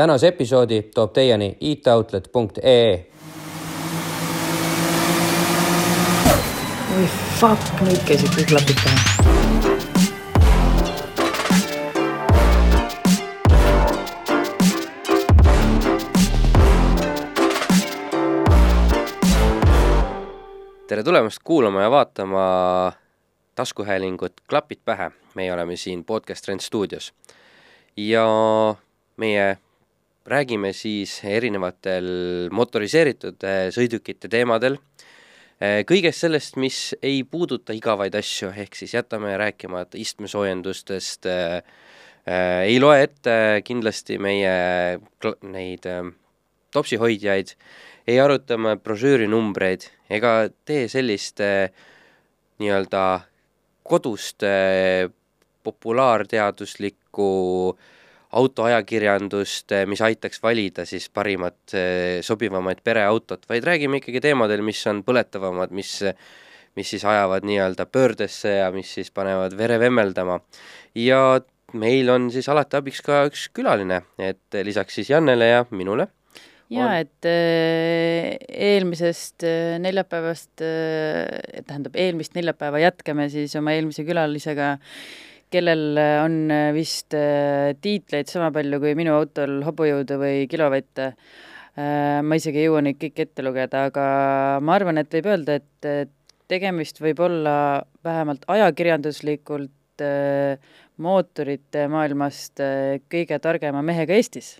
tänase episoodi toob teieni itoutlet.ee. oi fuck, nüüd käisid kõik klapid pähe. tere tulemast kuulama ja vaatama taskuhäälingut Klapid pähe. meie oleme siin Podcast Trend stuudios ja meie räägime siis erinevatel motoriseeritud eh, sõidukite teemadel, eh, kõigest sellest, mis ei puuduta igavaid asju, ehk siis jätame rääkimata istmesoojendustest, ei loe ette kindlasti meie neid eh, topsihoidjaid, ei aruta me brošüüri numbreid ega tee sellist eh, nii-öelda kodust eh, populaarteaduslikku autoajakirjandust, eh, mis aitaks valida siis parimat, eh, sobivamaid pereautot, vaid räägime ikkagi teemadel, mis on põletavamad, mis mis siis ajavad nii-öelda pöördesse ja mis siis panevad vere vemmeldama. ja meil on siis alati abiks ka üks külaline, et lisaks siis Jannele ja minule ja On- et äh, eelmisest äh, neljapäevast äh,, tähendab eelmist neljapäeva jätkame siis oma eelmise külalisega, kellel äh, on äh, vist äh, tiitleid sama palju kui minu autol hobujõudu või kilovatte ma isegi ei jõua neid kõiki ette lugeda, aga ma arvan, et võib öelda, et tegemist võib olla vähemalt ajakirjanduslikult mootorite maailmast kõige targema mehega Eestis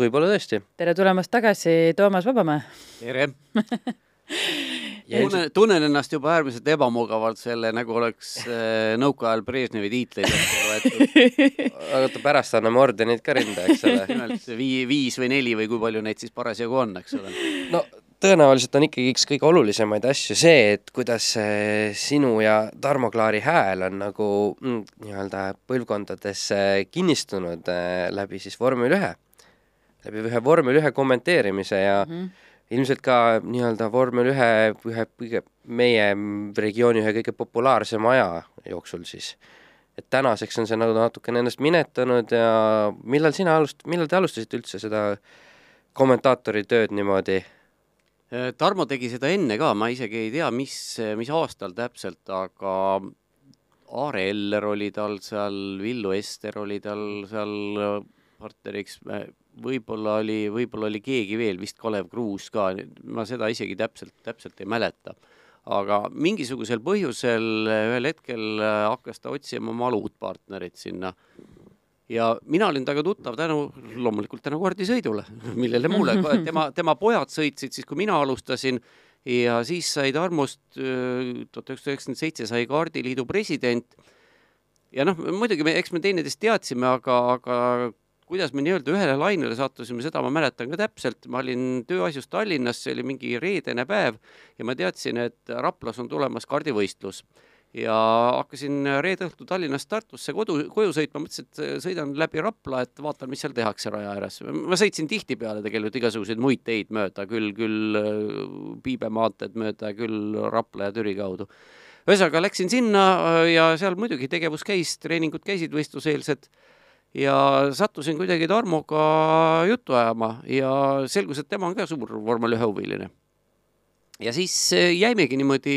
võib-olla tõesti. tere tulemast tagasi, Toomas Vabamäe! tere! Tunnen, tunnen ennast juba äärmiselt ebamugavalt selle, nagu oleks äh, nõukaajal Brežnevi tiitleid loetud. oota, pärast anname ordenid ka rinda, eks ole. nimelt vii-, viis või neli või kui palju neid siis parasjagu on, eks ole. no tõenäoliselt on ikkagi üks kõige olulisemaid asju see, et kuidas eh, sinu ja Tarmo Klaari hääl on nagu mm, nii-öelda põlvkondades eh, kinnistunud eh, läbi siis vormel ühe, läbi ühe vormel ühe kommenteerimise ja mm -hmm. Ilmselt ka nii-öelda vormel ühe, ühe kõige, meie regiooni ühe kõige populaarsema aja jooksul siis. et tänaseks on see nagu natukene ennast minetanud ja millal sina alust-, millal te alustasite üldse seda kommentaatori tööd niimoodi? Äh, Tarmo tegi seda enne ka, ma isegi ei tea, mis, mis aastal täpselt, aga Aare Eller oli tal seal, Villu Ester oli tal seal äh, partneriks, võib-olla oli, võib-olla oli keegi veel, vist Kalev Kruus ka, ma seda isegi täpselt, täpselt ei mäleta. aga mingisugusel põhjusel ühel hetkel äh, hakkas ta otsima omale uut partnerit sinna ja mina olin temaga tuttav tänu, loomulikult tänu kordisõidule, millele mulle, tema, tema pojad sõitsid siis, kui mina alustasin ja siis sai Tarmost tuhat üheksasada üheksakümmend seitse sai kaardiliidu president. ja noh, muidugi me, eks me teineteist teadsime, aga, aga kuidas me nii-öelda ühele lainele sattusime, seda ma mäletan ka täpselt, ma olin tööasjus Tallinnas, see oli mingi reedene päev ja ma teadsin, et Raplas on tulemas kaardivõistlus ja hakkasin reede õhtul Tallinnast Tartusse kodu, koju sõitma, mõtlesin, et sõidan läbi Rapla, et vaatan, mis seal tehakse raja ääres. ma sõitsin tihtipeale tegelikult igasuguseid muid teid mööda, küll, küll Piibe maanteed mööda, küll Rapla ja Türi kaudu. ühesõnaga läksin sinna ja seal muidugi tegevus käis, treeningud käisid võistluseelsed ja sattusin kuidagi Tarmoga juttu ajama ja selgus, et tema on ka suur vormel ühe huviline ja siis äh, jäimegi niimoodi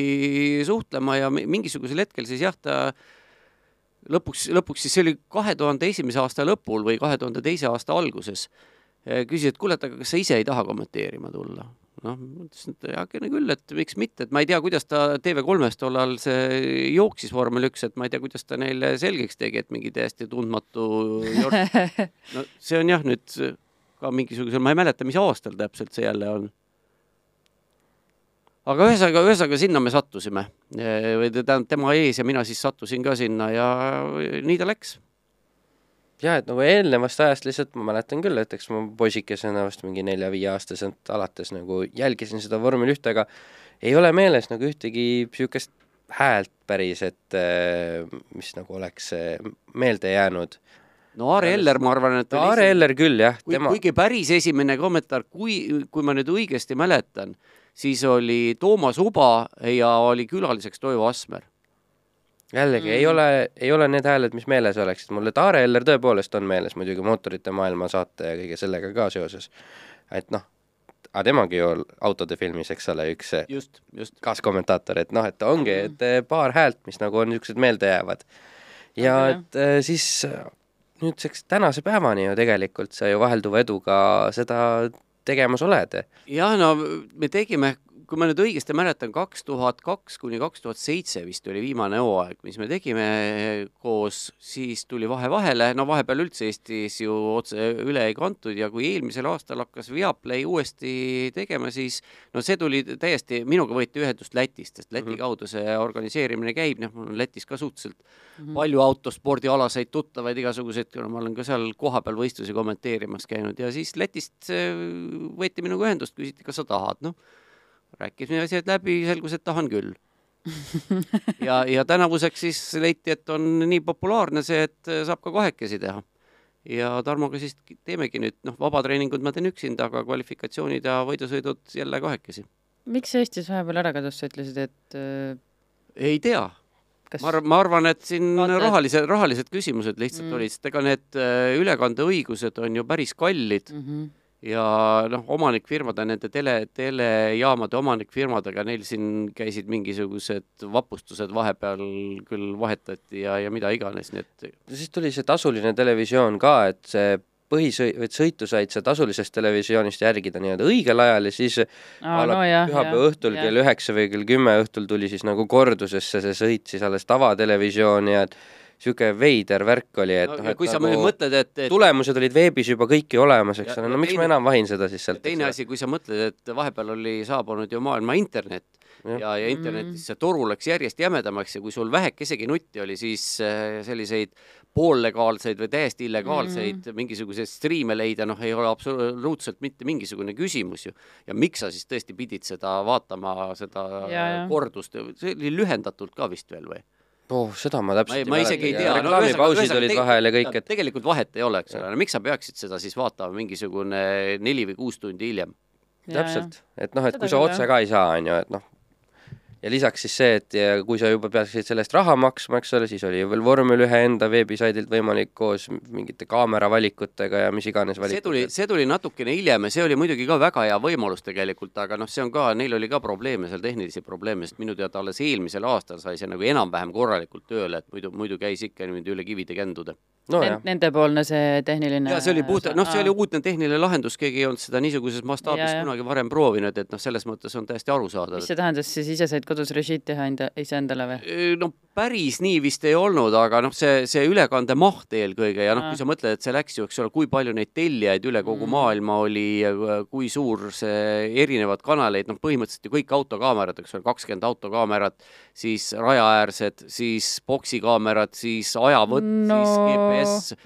suhtlema ja mingisugusel hetkel siis jah, ta lõpuks, lõpuks siis see oli kahe tuhande esimese aasta lõpul või kahe tuhande teise aasta alguses, küsis, et kuule, et aga kas sa ise ei taha kommenteerima tulla? Noh, ma ütlesin, et heakene küll, et miks mitte, et ma ei tea, kuidas ta TV3-s tollal see jooksis vormel üks, et ma ei tea, kuidas ta neile selgeks tegi, et mingi täiesti tundmatu no see on jah, nüüd ka mingisugusel, ma ei mäleta, mis aastal täpselt see jälle on. Aga ühesõnaga, ühesõnaga sinna me sattusime. Või tähendab tema ees ja mina siis sattusin ka sinna ja nii ta läks. Ja et nagu eelnevast ajast lihtsalt ma mäletan küll, et eks ma poisikesena vist mingi nelja-viieaastaselt alates nagu jälgisin seda vormel ühte, aga ei ole meeles nagu ühtegi niisugust häält päris, et äh, mis nagu oleks äh, meelde jäänud. no Aare Eller, ma arvan, et no Aare Eller küll jah, kui, tema kuigi päris esimene kommentaar, kui, kui ma nüüd õigesti mäletan, siis oli Toomas Uba ja oli külaliseks Toivo Asmer. Jällegi mm. ei ole, ei ole need hääled, mis meeles oleksid, mulle Taare Eller tõepoolest on meeles muidugi mootorite maailma saate ja kõige sellega ka seoses. et noh, aga temagi ju autode filmis, eks ole, üks just, just. kaaskommentaator, et noh, et ongi, et eh, paar häält, mis nagu on niisugused meeldejäävad. ja okay. et eh, siis nüüdseks tänase päevani ju tegelikult sa ju vahelduva eduga seda tegemas oled. jah, no me tegime kui ma nüüd õigesti mäletan, kaks tuhat kaks kuni kaks tuhat seitse vist oli viimane hooaeg, mis me tegime koos, siis tuli vahe vahele, no vahepeal üldse Eestis ju otse üle ei kantud ja kui eelmisel aastal hakkas Viaplay uuesti tegema, siis no see tuli täiesti, minuga võeti ühendust Lätist, sest Läti mm -hmm. kaudu see organiseerimine käib, noh, mul on Lätis ka suhteliselt mm -hmm. palju autospordialaseid tuttavaid igasuguseid, ma olen ka seal kohapeal võistlusi kommenteerimas käinud ja siis Lätist võeti minuga ühendust, küsiti, kas sa tahad, noh rääkisime asjad läbi, selgus, et tahan küll ja, ja tänavuseks siis leiti, et on nii populaarne see, et saab ka kahekesi teha. ja Tarmoga siis teemegi nüüd, noh, vabatreeningud ma teen üksinda, aga kvalifikatsioonid ja võidusõidud jälle kahekesi. miks see Eestis vahepeal ära kadus, sa ütlesid, et äh... ei tea Kas... ma arvan, ma arvan, et siin Vaata, rahalised, rahalised küsimused lihtsalt mm. olid, sest ega need äh, ülekandeõigused on ju päris kallid mm. -hmm ja noh, omanikfirmade, nende tele, telejaamade omanikfirmadega, neil siin käisid mingisugused vapustused vahepeal küll vahetati ja, ja mida iganes, nii et siis tuli see tasuline televisioon ka, et see põhisõi-, või sõitu said sa tasulisest televisioonist järgida nii-öelda õigel ajal ja siis Aa, no pühapäeva õhtul jah. kell üheksa või kell kümme õhtul tuli siis nagu kordusesse see sõit siis alles tavatelevisiooni ja et niisugune veider värk oli, et no, noh, et kui nagu sa mõtled, et, et tulemused olid veebis juba kõik ju olemas, eks ole, no miks teine, ma enam vahin seda siis sealt? teine asi, kui sa mõtled, et vahepeal oli saabunud ju maailma internet ja, ja, ja internetis see toru läks järjest jämedamaks ja kui sul vähekesegi nutti oli, siis äh, selliseid poollegaalseid või täiesti illegaalseid mm -hmm. mingisuguseid striime leida, noh, ei ole absoluutselt mitte mingisugune küsimus ju. ja miks sa siis tõesti pidid seda vaatama, seda ja, ja. kordust, see oli lühendatult ka vist veel või? Oh, seda ma täpselt ma, ma isegi ei tea. reklaamipausid no, olid vahel ja kõik, et tegelikult vahet ei ole, eks ole, no miks sa peaksid seda siis vaatama mingisugune neli või kuus tundi hiljem? täpselt, et noh, et seda kui sa otse ka ei saa, on ju, et noh, ja lisaks siis see, et ja kui sa juba peaksid sellest raha maksma, eks ole, siis oli ju veel vormel ühe enda veebisaidilt võimalik koos mingite kaameravalikutega ja mis iganes valikutega. see tuli, see tuli natukene hiljem ja see oli muidugi ka väga hea võimalus tegelikult, aga noh, see on ka, neil oli ka probleeme seal, tehnilisi probleeme, sest minu teada alles eelmisel aastal sai see nagu enam-vähem korralikult tööle, et muidu, muidu käis ikka niimoodi üle kivide kändude no, Nendepoolne see tehniline ja see oli puht, noh, see oli uudne tehniline lahendus, keegi ei olnud seda niisuguses mastaabis kunagi varem proovinud, et noh, selles mõttes on täiesti arusaadav. mis see tähendas siis, ise said kodus režiid teha enda, iseendale või? no päris nii vist ei olnud, aga noh, see, see ülekande maht eelkõige ja noh, kui sa mõtled, et see läks ju, eks ole, kui palju neid tellijaid üle kogu mm. maailma oli, kui suur see erinevad kanaleid, noh, põhimõtteliselt ju kõik autokaamerad, eks ole, kakskümmend autokaamerat, siis rajaäärsed, siis boksikaamerad, siis ajavõtt no,, siis GPS.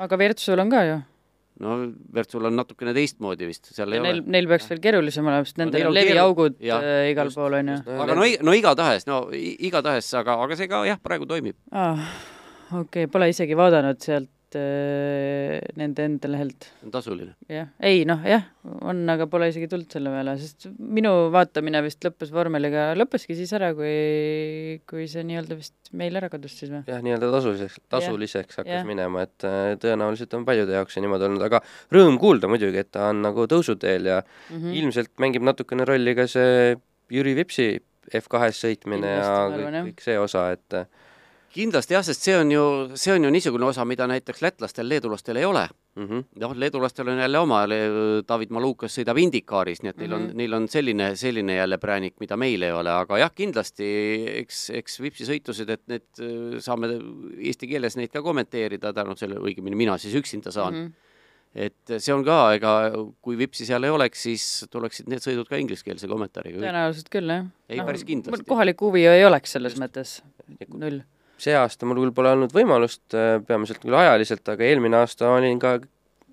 Aga Virtsul on ka ju no Virtsul on natukene teistmoodi vist, seal ei neil, ole. Neil peaks veel keerulisem olema, sest nendel no, on leviaugud ja, äh, igal just, pool on ju. aga no, no igatahes, no igatahes, aga, aga see ka jah, praegu toimib ah,. okei okay,, pole isegi vaadanud sealt Äh, nende enda lehelt. on tasuline? jah, ei noh, jah, on, aga pole isegi tulnud selle peale, sest minu vaatamine vist lõppes vormeliga, lõppeski siis ära, kui, kui see nii-öelda vist meil ära kadus siis või? jah, nii-öelda tasuliseks, tasuliseks ja. hakkas ja. minema, et äh, tõenäoliselt on paljude jaoks see niimoodi olnud, aga rõõm kuulda muidugi, et ta on nagu tõusuteel ja mm -hmm. ilmselt mängib natukene rolli ka see Jüri Vipsi F2-s sõitmine Kindlasti, ja kõik, kõik see osa, et äh, kindlasti jah, sest see on ju, see on ju niisugune osa, mida näiteks lätlastel, leedulastel ei ole mm -hmm.. noh, leedulastel on jälle oma, David Malukas sõidab Indikaaris, nii et neil mm -hmm. on, neil on selline, selline jälle präänik, mida meil ei ole, aga jah, kindlasti eks, eks Vipsi sõitused, et need saame eesti keeles neid ka kommenteerida tänu selle, õigemini mina siis üksinda saan mm. -hmm et see on ka, ega kui Vipsi seal ei oleks, siis tuleksid need sõidud ka ingliskeelse kommentaariga. tõenäoliselt küll, jah. ei no,, päris kindlasti. kohalikku huvi ei oleks selles Just. mõttes, null see aasta mul küll pole olnud võimalust, äh, peamiselt küll ajaliselt, aga eelmine aasta olin ka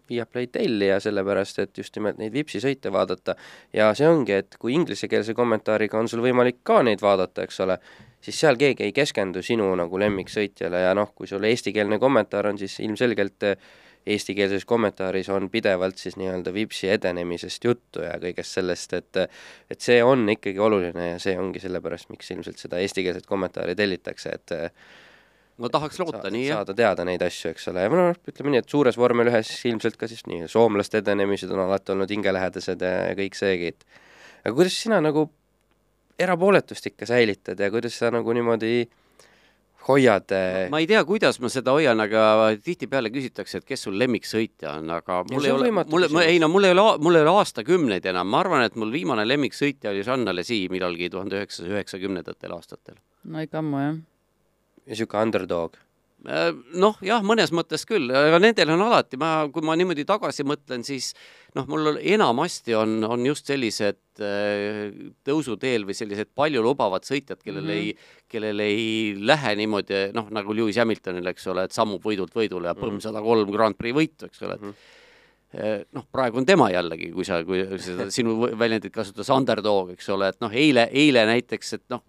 Viaplay tellija, sellepärast et just nimelt neid Vipsi sõite vaadata. ja see ongi, et kui inglisekeelse kommentaariga on sul võimalik ka neid vaadata, eks ole, siis seal keegi ei keskendu sinu nagu lemmiksõitjale ja noh, kui sul eestikeelne kommentaar on, siis ilmselgelt äh, eestikeelses kommentaaris on pidevalt siis nii-öelda Vipsi edenemisest juttu ja kõigest sellest, et et see on ikkagi oluline ja see ongi sellepärast, miks ilmselt seda eestikeelset kommentaari tellitakse, et no tahaks loota nii jah, saada teada neid asju, eks ole, ja noh, ütleme nii, et suures vormel ühes ilmselt ka siis nii, soomlaste edenemised on alati olnud hingelähedased ja, ja kõik seegi, et aga kuidas sina nagu erapooletust ikka säilitad ja kuidas sa nagu niimoodi hoiad äh, ma ei tea, kuidas ma seda hoian, aga tihtipeale küsitakse, et kes sul lemmiksõitja on, aga mul ei ole, mul, ei no mul ei ole, mul ei ole aastakümneid enam, ma arvan, et mul viimane lemmiksõitja oli Jeanne Alesi millalgi tuhande üheksasaja üheksakümnendatel aastatel. no ikka ammu jah. niisugune underdog? Äh, noh, jah, mõnes mõttes küll, aga nendel on alati, ma, kui ma niimoodi tagasi mõtlen, siis noh, mul enamasti on, on just sellised äh, tõusuteel või sellised paljulubavad sõitjad, kellel mm Mhm. -hmm. ei, kellel ei lähe niimoodi noh, nagu Lewis Hamiltonil, eks ole, et sammub võidult võidule ja põmm sada kolm Grand Prix võitu, eks ole, et Mhm. Eh, noh, praegu on tema jällegi, kui sa, kui seda sinu väljendit kasutas, underdog, eks ole, et noh, eile, eile näiteks, et noh,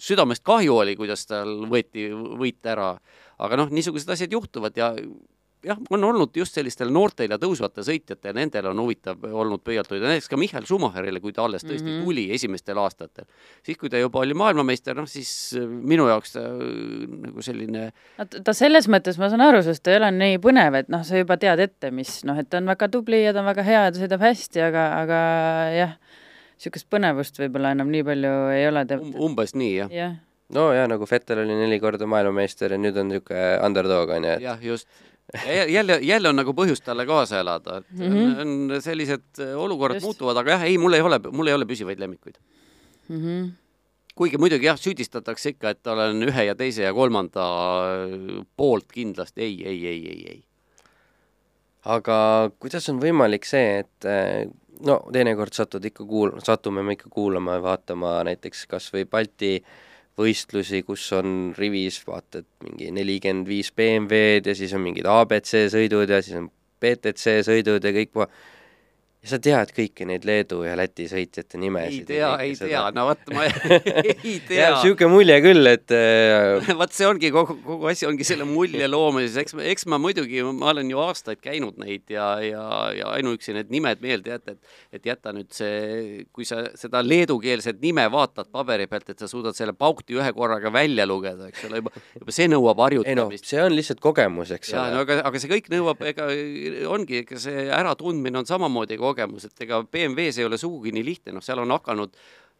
südamest kahju oli, kuidas tal võeti võit ära, aga noh, niisugused asjad juhtuvad ja jah, on olnud just sellistel noortel ja tõusvatel sõitjatel, nendel on huvitav olnud pöialt hoida, näiteks ka Michael Schumacherile, kui ta alles tõesti mm. -hmm. tuli esimestel aastatel. siis, kui ta juba oli maailmameister, noh siis äh, minu jaoks ta äh, nagu selline no ta selles mõttes, ma saan aru, sest ta ei ole nii põnev, et noh, sa juba tead ette, mis noh, et ta on väga tubli ja ta on väga hea ja ta sõidab hästi, aga, aga jah, niisugust põnevust võib-olla enam nii palju ei ole um, umbes nii jah. jah. no ja nagu Vettel oli neli korda maailmameister ja nüüd on niisugune underdog on ju, et jah, just. jälle, jälle on nagu põhjust talle kaasa elada, et mm. -hmm. on sellised äh, olukorrad Just. muutuvad, aga jah, ei, mul ei ole, mul ei ole püsivaid lemmikuid. Mm -hmm. kuigi muidugi jah, süüdistatakse ikka, et olen ühe ja teise ja kolmanda äh, poolt kindlasti, ei, ei, ei, ei, ei. aga kuidas on võimalik see, et eh, no teinekord satud ikka kuul-, satume me ikka kuulama ja vaatama näiteks kas või Balti võistlusi, kus on rivis vaata, et mingi nelikümmend viis BMW-d ja siis on mingid abc sõidud ja siis on BTC sõidud ja kõik puha- ja sa tead kõiki neid Leedu ja Läti sõitjate ei nimesid. tea, ei tea, no vot ma ei tea jääb. niisugune mulje küll, et äh, vot see ongi kogu, kogu asi ongi selle mulje loomises, eks, eks ma muidugi, ma olen ju aastaid käinud neid ja, ja, ja ainuüksi need nimed meelde jätta, et et jäta nüüd see, kui sa seda leedukeelset nime vaatad paberi pealt, et sa suudad selle paukti ühe korraga välja lugeda, eks ole, juba, juba see nõuab ei noh, harjutamist. see on lihtsalt kogemus, eks ja no ole. aga, aga see kõik nõuab, ega ongi, ega see äratundmine on samamoodi kogemus, et ega BMW-s ei ole sugugi nii lihtne, noh, seal on hakanud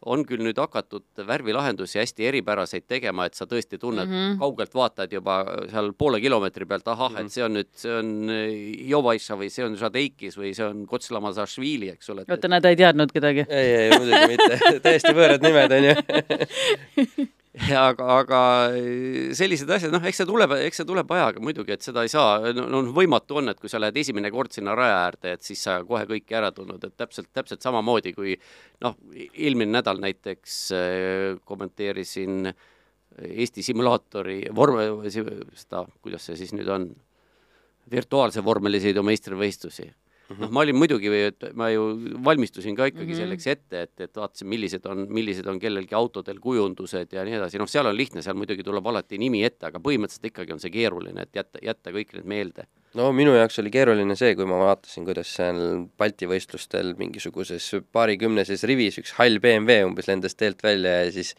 on küll nüüd hakatud värvilahendusi hästi eripäraseid tegema, et sa tõesti tunned mm, Mhm. -hmm. kaugelt vaatad juba seal poole kilomeetri pealt, ahah mm, Mhm. -hmm. et see on nüüd, see on äh, Jovaiša või see on Žadeikis või see on Kotslamasashvili, eks ole. oota, näed, ta ei teadnud kedagi. ei, ei muidugi mitte, täiesti võõrad nimed on ju. aga, aga sellised asjad, noh, eks see tuleb, eks see tuleb ajaga muidugi, et seda ei saa, no no võimatu on, et kui sa lähed esimene kord sinna raja äärde, et siis sa kohe kõiki ära tundnud, et täpselt, täpselt samamoodi kui noh, eelmine nädal näiteks äh, kommenteerisin Eesti simulaatori vorm, seda, kuidas see siis nüüd on, virtuaalse vormelisõidu meistrivõistlusi noh, ma olin muidugi, ma ju valmistusin ka ikkagi mm Mhm. -hmm. selleks ette, et, et vaatasin, millised on, millised on kellelgi autodel kujundused ja nii edasi, noh, seal on lihtne, seal muidugi tuleb alati nimi ette, aga põhimõtteliselt ikkagi on see keeruline, et jätta, jätta kõik need meelde. no minu jaoks oli keeruline see, kui ma vaatasin, kuidas seal Balti võistlustel mingisuguses paarikümneses rivis üks hall BMW umbes lendas teelt välja ja siis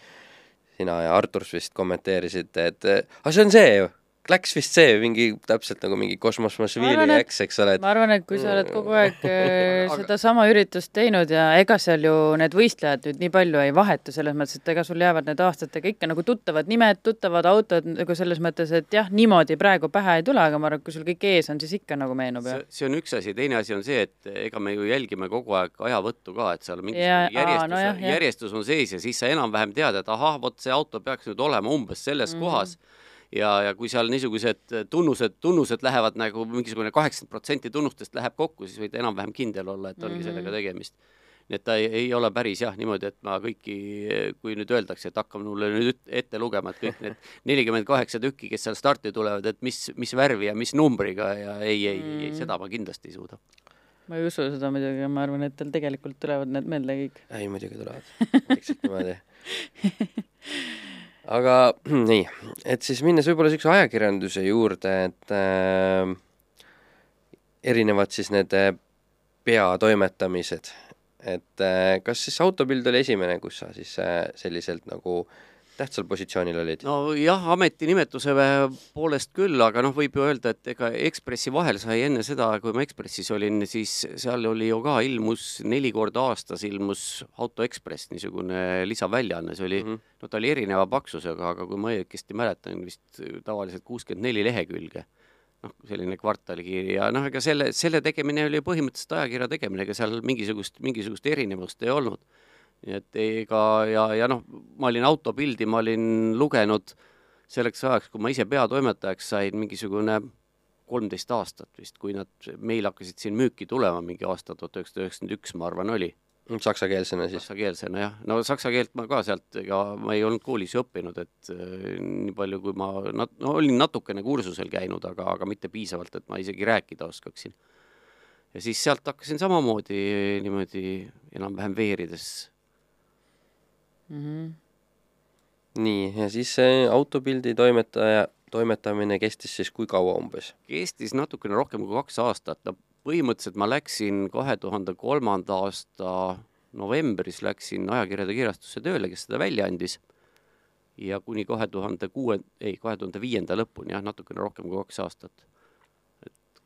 sina ja Artur vist kommenteerisite, et aga see on see ju, läks vist see mingi täpselt nagu mingi Kosmos Ma Mašvili arvan, et- X, eks ole, et ma arvan, et kui sa oled kogu aeg äh, Aga- sedasama üritust teinud ja ega seal ju need võistlejad nüüd nii palju ei vahetu, selles mõttes, et ega sul jäävad need aastatega ikka nagu tuttavad nimed, tuttavad autod nagu selles mõttes, et jah, niimoodi praegu pähe ei tule, aga ma arvan, et kui sul kõik ees on, siis ikka nagu meenub ja see, on üks asi, teine asi on see, et ega me ju jälgime kogu aeg ajavõttu ka, et seal mingisugune järjestus no jah, jah. järjestus on sees ja siis sa enam-vähem tead, et ahah, vot see auto peaks nüüd olema umbes selles mm. -hmm. kohas ja, ja kui seal niisugused tunnused, tunnused lähevad nagu mingisugune kaheksakümmend protsenti tunnustest läheb kokku, siis võid enam-vähem kindel olla, et ongi mm Mhm. -hmm. sellega tegemist. nii et ta ei, ei ole päris jah niimoodi, et ma kõiki, kui nüüd öeldakse, et hakkame mulle nüüd ette lugema, et kõik need nelikümmend kaheksa tükki, kes seal starti tulevad, et mis, mis värvi ja mis numbriga ja ei, ei, ei, ei, Mm. seda ma kindlasti ei suuda. ma ei usu seda muidugi, ma arvan, et tal tegelikult tulevad need meelde kõik. ei muidugi tulevad, vaikselt niimoodi. aga nii, et siis minnes võib-olla niisuguse ajakirjanduse juurde, et äh, erinevad siis need äh, peatoimetamised, et äh, kas siis autopild oli esimene, kus sa siis äh, selliselt nagu tähtsal positsioonil olid? nojah, ametinimetuse poolest küll, aga noh, võib ju öelda, et ega Ekspressi vahel sai enne seda, kui ma Ekspressis olin, siis seal oli ju ka, ilmus neli korda aastas ilmus Auto Ekspress, niisugune lisaväljaanne, see oli mm, -hmm. no ta oli erineva paksusega, aga kui ma õigesti mäletan, vist tavaliselt kuuskümmend neli lehekülge noh, selline kvartalikiri ja noh, ega selle, selle tegemine oli põhimõtteliselt ajakirja tegemine, ega seal mingisugust, mingisugust erinevust ei olnud nii et ega ja, ja noh, ma olin autopildi, ma olin lugenud selleks ajaks, kui ma ise peatoimetajaks sain, mingisugune kolmteist aastat vist, kui nad, meil hakkasid siin müüki tulema, mingi aasta tuhat üheksasada üheksakümmend üks, ma arvan, oli. saksakeelsena siis? saksakeelsena jah, no saksa keelt ma ka sealt, ega ma ei olnud koolis ju õppinud, et äh, nii palju, kui ma nat-, no olin natukene kursusel käinud, aga, aga mitte piisavalt, et ma isegi rääkida oskaksin. ja siis sealt hakkasin samamoodi niimoodi enam-vähem veerides mm. -hmm. nii, ja siis see autopildi toimetaja, toimetamine kestis siis kui kaua umbes? kestis natukene rohkem kui kaks aastat, no põhimõtteliselt ma läksin kahe tuhande kolmanda aasta novembris läksin ajakirjade kirjastusse tööle, kes seda välja andis. ja kuni kahe tuhande kuue, ei, kahe tuhande viienda lõpuni jah, natukene rohkem kui kaks aastat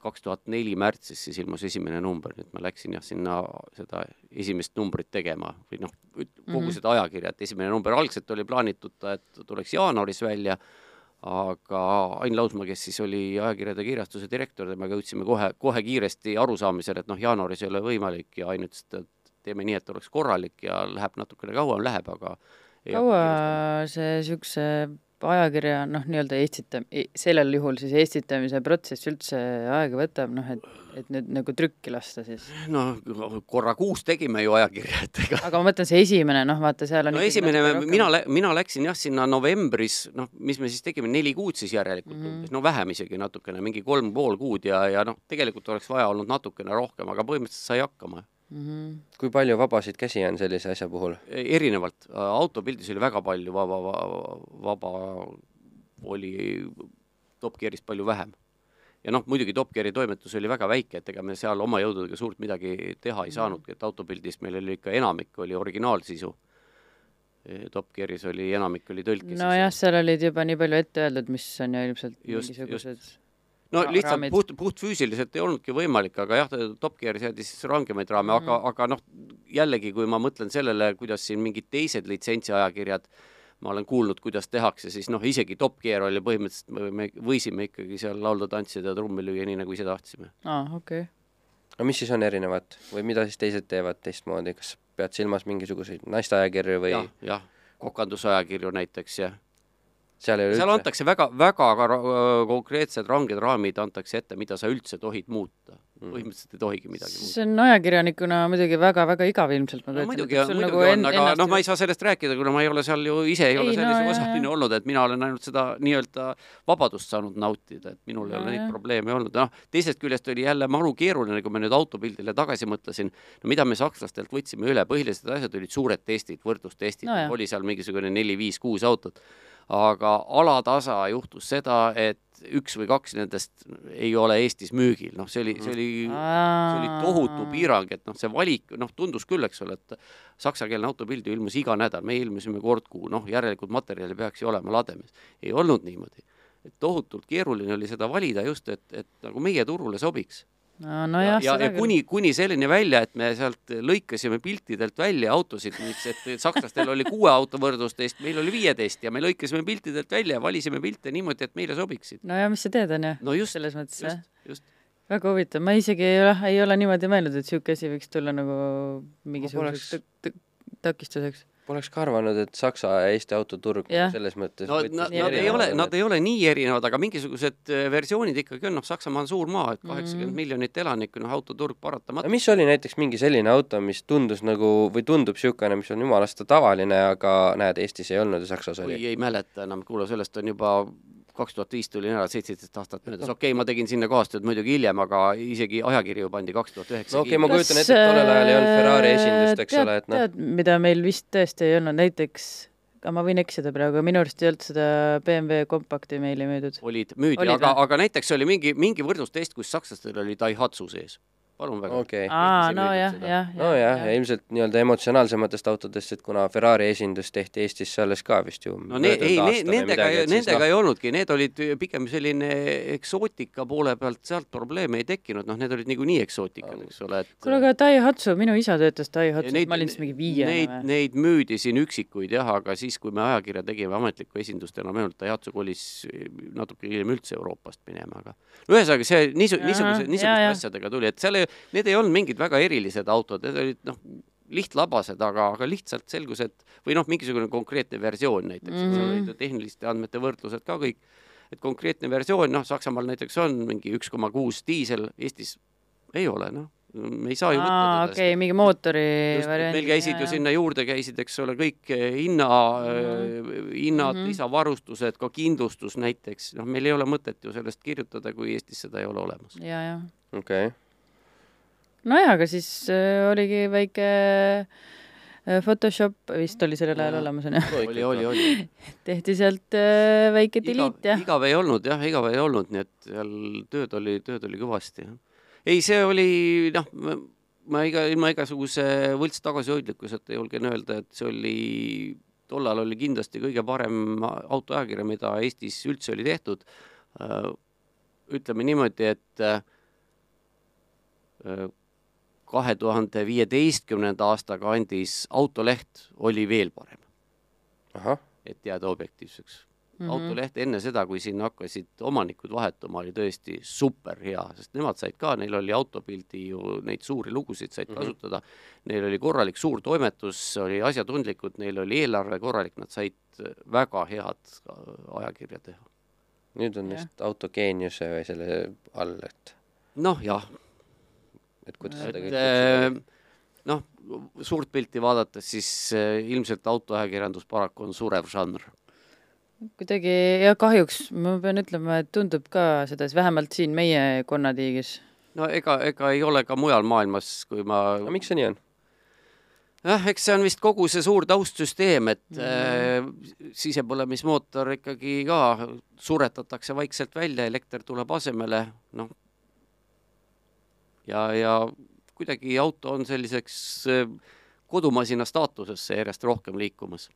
kaks tuhat neli märtsis siis ilmus esimene number, nii et ma läksin jah, sinna seda esimest numbrit tegema või noh, kogu mm -hmm. seda ajakirja, et esimene number algselt oli plaanitud, et tuleks jaanuaris välja, aga Ain Lausmaa, kes siis oli ajakirjade kirjastuse direktor, temaga jõudsime kohe, kohe kiiresti arusaamisele, et noh, jaanuaris ei ole võimalik ja Ain ütles, et teeme nii, et oleks korralik ja läheb natukene kauem, läheb, aga kaua see niisuguse ajakirja noh, nii-öelda esita-, e-, sellel juhul siis esitamise protsess üldse aega võtab, noh et, et nüüd nagu trükki lasta siis? no korra kuus tegime ju ajakirja, et ega aga ma mõtlen, see esimene, noh vaata, seal on no esimene, mina, mina läksin jah, sinna novembris, noh, mis me siis tegime, neli kuud siis järelikult mm, -hmm. no vähem isegi natukene, mingi kolm pool kuud ja, ja noh, tegelikult oleks vaja olnud natukene rohkem, aga põhimõtteliselt sai hakkama mm. -hmm. kui palju vabasid käsi on sellise asja puhul? E, erinevalt, autopildis oli väga palju vaba, vaba, vaba oli Top Gearist palju vähem. ja noh, muidugi Top Geari toimetus oli väga väike, et ega me seal oma jõududega suurt midagi teha ei mhm. saanudki, et autopildis meil oli ikka enamik oli originaalsisu. E, Top Gearis oli, enamik oli tõlkesisu. nojah, seal olid juba nii palju ette öeldud, mis on ju ilmselt just, mingisugused just no lihtsalt raamid. puht, puhtfüüsiliselt ei olnudki võimalik, aga jah, Top Gear seadis rangemaid raame mm, -hmm. aga, aga noh, jällegi, kui ma mõtlen sellele, kuidas siin mingid teised litsentsiajakirjad ma olen kuulnud, kuidas tehakse, siis noh, isegi Top Gear oli põhimõtteliselt, me võisime ikkagi seal laulda, tantsida ja trummi lüüa nii, nagu ise tahtsime. aa, okei okay. aga mis siis on erinevat või mida siis teised teevad teistmoodi, kas pead silmas mingisuguseid naisteajakirju või ja,? jah, jah, kokandusajakirju näiteks ja seal ei ole seal üldse. antakse väga, väga ka konkreetsed ranged raamid antakse ette, mida sa üldse tohid muuta mm.. põhimõtteliselt ei tohigi midagi muuta. see on ajakirjanikuna muidugi väga-väga igav ilmselt. no muidugi, muidugi nagu on, aga noh, ma ei saa sellest rääkida, kuna ma ei ole seal ju ise ei, ei ole sellise no, osaline jah. olnud, et mina olen ainult seda nii-öelda vabadust saanud nautida, et minul no, ei ole neid probleeme olnud. noh, teisest küljest oli jälle maru keeruline, kui ma nüüd autopildile tagasi mõtlesin, no mida me sakslastelt võtsime üle, põhilised asjad olid suured testid, võrdlustestid no,, oli seal mingisugune neli-viis-kuus autot aga alatasa juhtus seda, et üks või kaks nendest ei ole Eestis müügil, noh, see oli, see oli, see oli tohutu piirang, et noh, see valik, noh, tundus küll, eks ole, et saksakeelne autopild ju ilmus iga nädal, me ilmusime kord kuu, noh, järelikult materjali peaks ju olema lademes. ei olnud niimoodi. et tohutult keeruline oli seda valida just, et, et nagu meie turule sobiks no, no ja, ja, ja kuni, kuni selleni välja, et me sealt lõikasime piltidelt välja autosid, mis, et sakslastel oli kuue auto võrdlustest, meil oli viieteist ja me lõikasime piltidelt välja ja valisime pilte niimoodi, et meile sobiksid. no ja mis sa teed, on ju no. selles mõttes, jah. just väga huvitav, ma isegi ei ole, ei ole niimoodi mõelnud, et niisugune asi võiks tulla nagu mingisuguseks takistuseks Poleks ka arvanud, et Saksa ja Eesti autoturg yeah. selles mõttes no, nad, nad ei ole, nad ei ole nii erinevad, aga mingisugused äh, versioonid ikkagi on, noh, Saksamaa on suur maa, et kaheksakümmend mm. miljonit elanikku, noh, autoturg paratamatult. mis oli näiteks mingi selline auto, mis tundus nagu või tundub niisugune, mis on jumalast tavaline, aga näed, Eestis ei olnud ja Saksas oli? ei mäleta enam, kuule, sellest on juba kaks tuhat viis tulin ära, seitseteist aastat möödas, okei okay,, ma tegin sinna kaastööd muidugi hiljem, aga isegi ajakirju pandi kaks tuhat üheksa. no okei okay,, ma kujutan ette, et tollel ajal ei olnud Ferrari esindust, eks tead, ole, et noh. tead, mida meil vist tõesti ei olnud, näiteks aga ma võin eksida praegu, minu arust ei olnud seda BMW kompakti meile müüdud. olid, müüdi, aga, aga näiteks oli mingi, mingi võrdlustest, kus sakslastel oli Daihatsu sees palun väga. okei okay.. aa, Eestis ei nojah, jah, nojah, ja ilmselt nii-öelda emotsionaalsematest autodest, et kuna Ferrari esindus tehti Eestisse alles ka vist ju no ne, ei, nendega, nendega ei olnudki, need olid pigem selline eksootika poole pealt, sealt probleeme ei tekkinud, noh, need olid niikuinii eksootikad, eks ole, et kuule, aga Daihatsu, minu isa töötas Daihatsus, ma olin siis mingi viiene neid, või? neid müüdi siin üksikuid jah, aga siis, kui me ajakirja tegime ametlikku esindust enam ainult Daihatsu kolis natuke hiljem üldse Euroopast minema, aga no ühesõnaga see niisu-, niisuguse, niisuguste asjadega tuli, et seal ei, need ei olnud mingid väga erilised autod, need olid noh, lihtlabased, aga, aga lihtsalt selgus, et või noh, mingisugune konkreetne versioon näiteks mm, -hmm. seal olid ju tehniliste andmete võrdlused ka kõik, et konkreetne versioon, noh, Saksamaal näiteks on mingi üks koma kuus diisel, Eestis ei ole, noh, me ei saa ju võtta teda okei, mingi mootori just, meil käisid ju sinna juurde käisid, eks ole, kõik eh, hinna mm, hinnad mm, Mhm. lisavarustused, ka kindlustus näiteks, noh, meil ei ole mõtet ju sellest kirjutada, kui Eestis seda ei ole olemas. ja, ja. okei okay., nojah, aga siis äh, oligi väike äh, Photoshop vist oli sellel ajal olemas onju, oli, oli, oli. tehti sealt äh, väike delete ja igav ei olnud jah, igav ei olnud, nii et seal tööd oli, tööd oli kõvasti jah. ei, see oli noh, ma iga, ilma igasuguse võlts tagasihoidlikkuseta julgen öelda, et see oli tollal oli kindlasti kõige parem autoajakiri, mida Eestis üldse oli tehtud. ütleme niimoodi, et kahe tuhande viieteistkümnenda aasta kandis Autoleht oli veel parem, et jääda objektiivseks Mhm. autoleht enne seda, kui siin hakkasid omanikud vahetuma, oli tõesti super hea, sest nemad said ka, neil oli autopildi ju neid suuri lugusid said Mhm. kasutada. Neil oli korralik suur toimetus, oli asjatundlikud, neil oli eelarve korralik, nad said väga head ajakirja teha. nüüd on Jah. vist autogeeniuse või selle all, et, noh, jah, et kuidas Et, seda et kõik äh, noh, suurt pilti vaadates, siis äh, ilmselt autoajakirjandus paraku on surev žanr. kuidagi ja kahjuks ma pean ütlema, et tundub ka sedasi, vähemalt siin meie konnatiigis. no ega, ega ei ole ka mujal maailmas, kui ma aga miks see nii on? jah, eks see on vist kogu see suur taustsüsteem, et mm. äh, sisepõlemismootor ikkagi ka suretatakse vaikselt välja, elekter tuleb asemele, noh. ja, ja kuidagi auto on selliseks äh, kodumasina staatusesse järjest rohkem liikumas.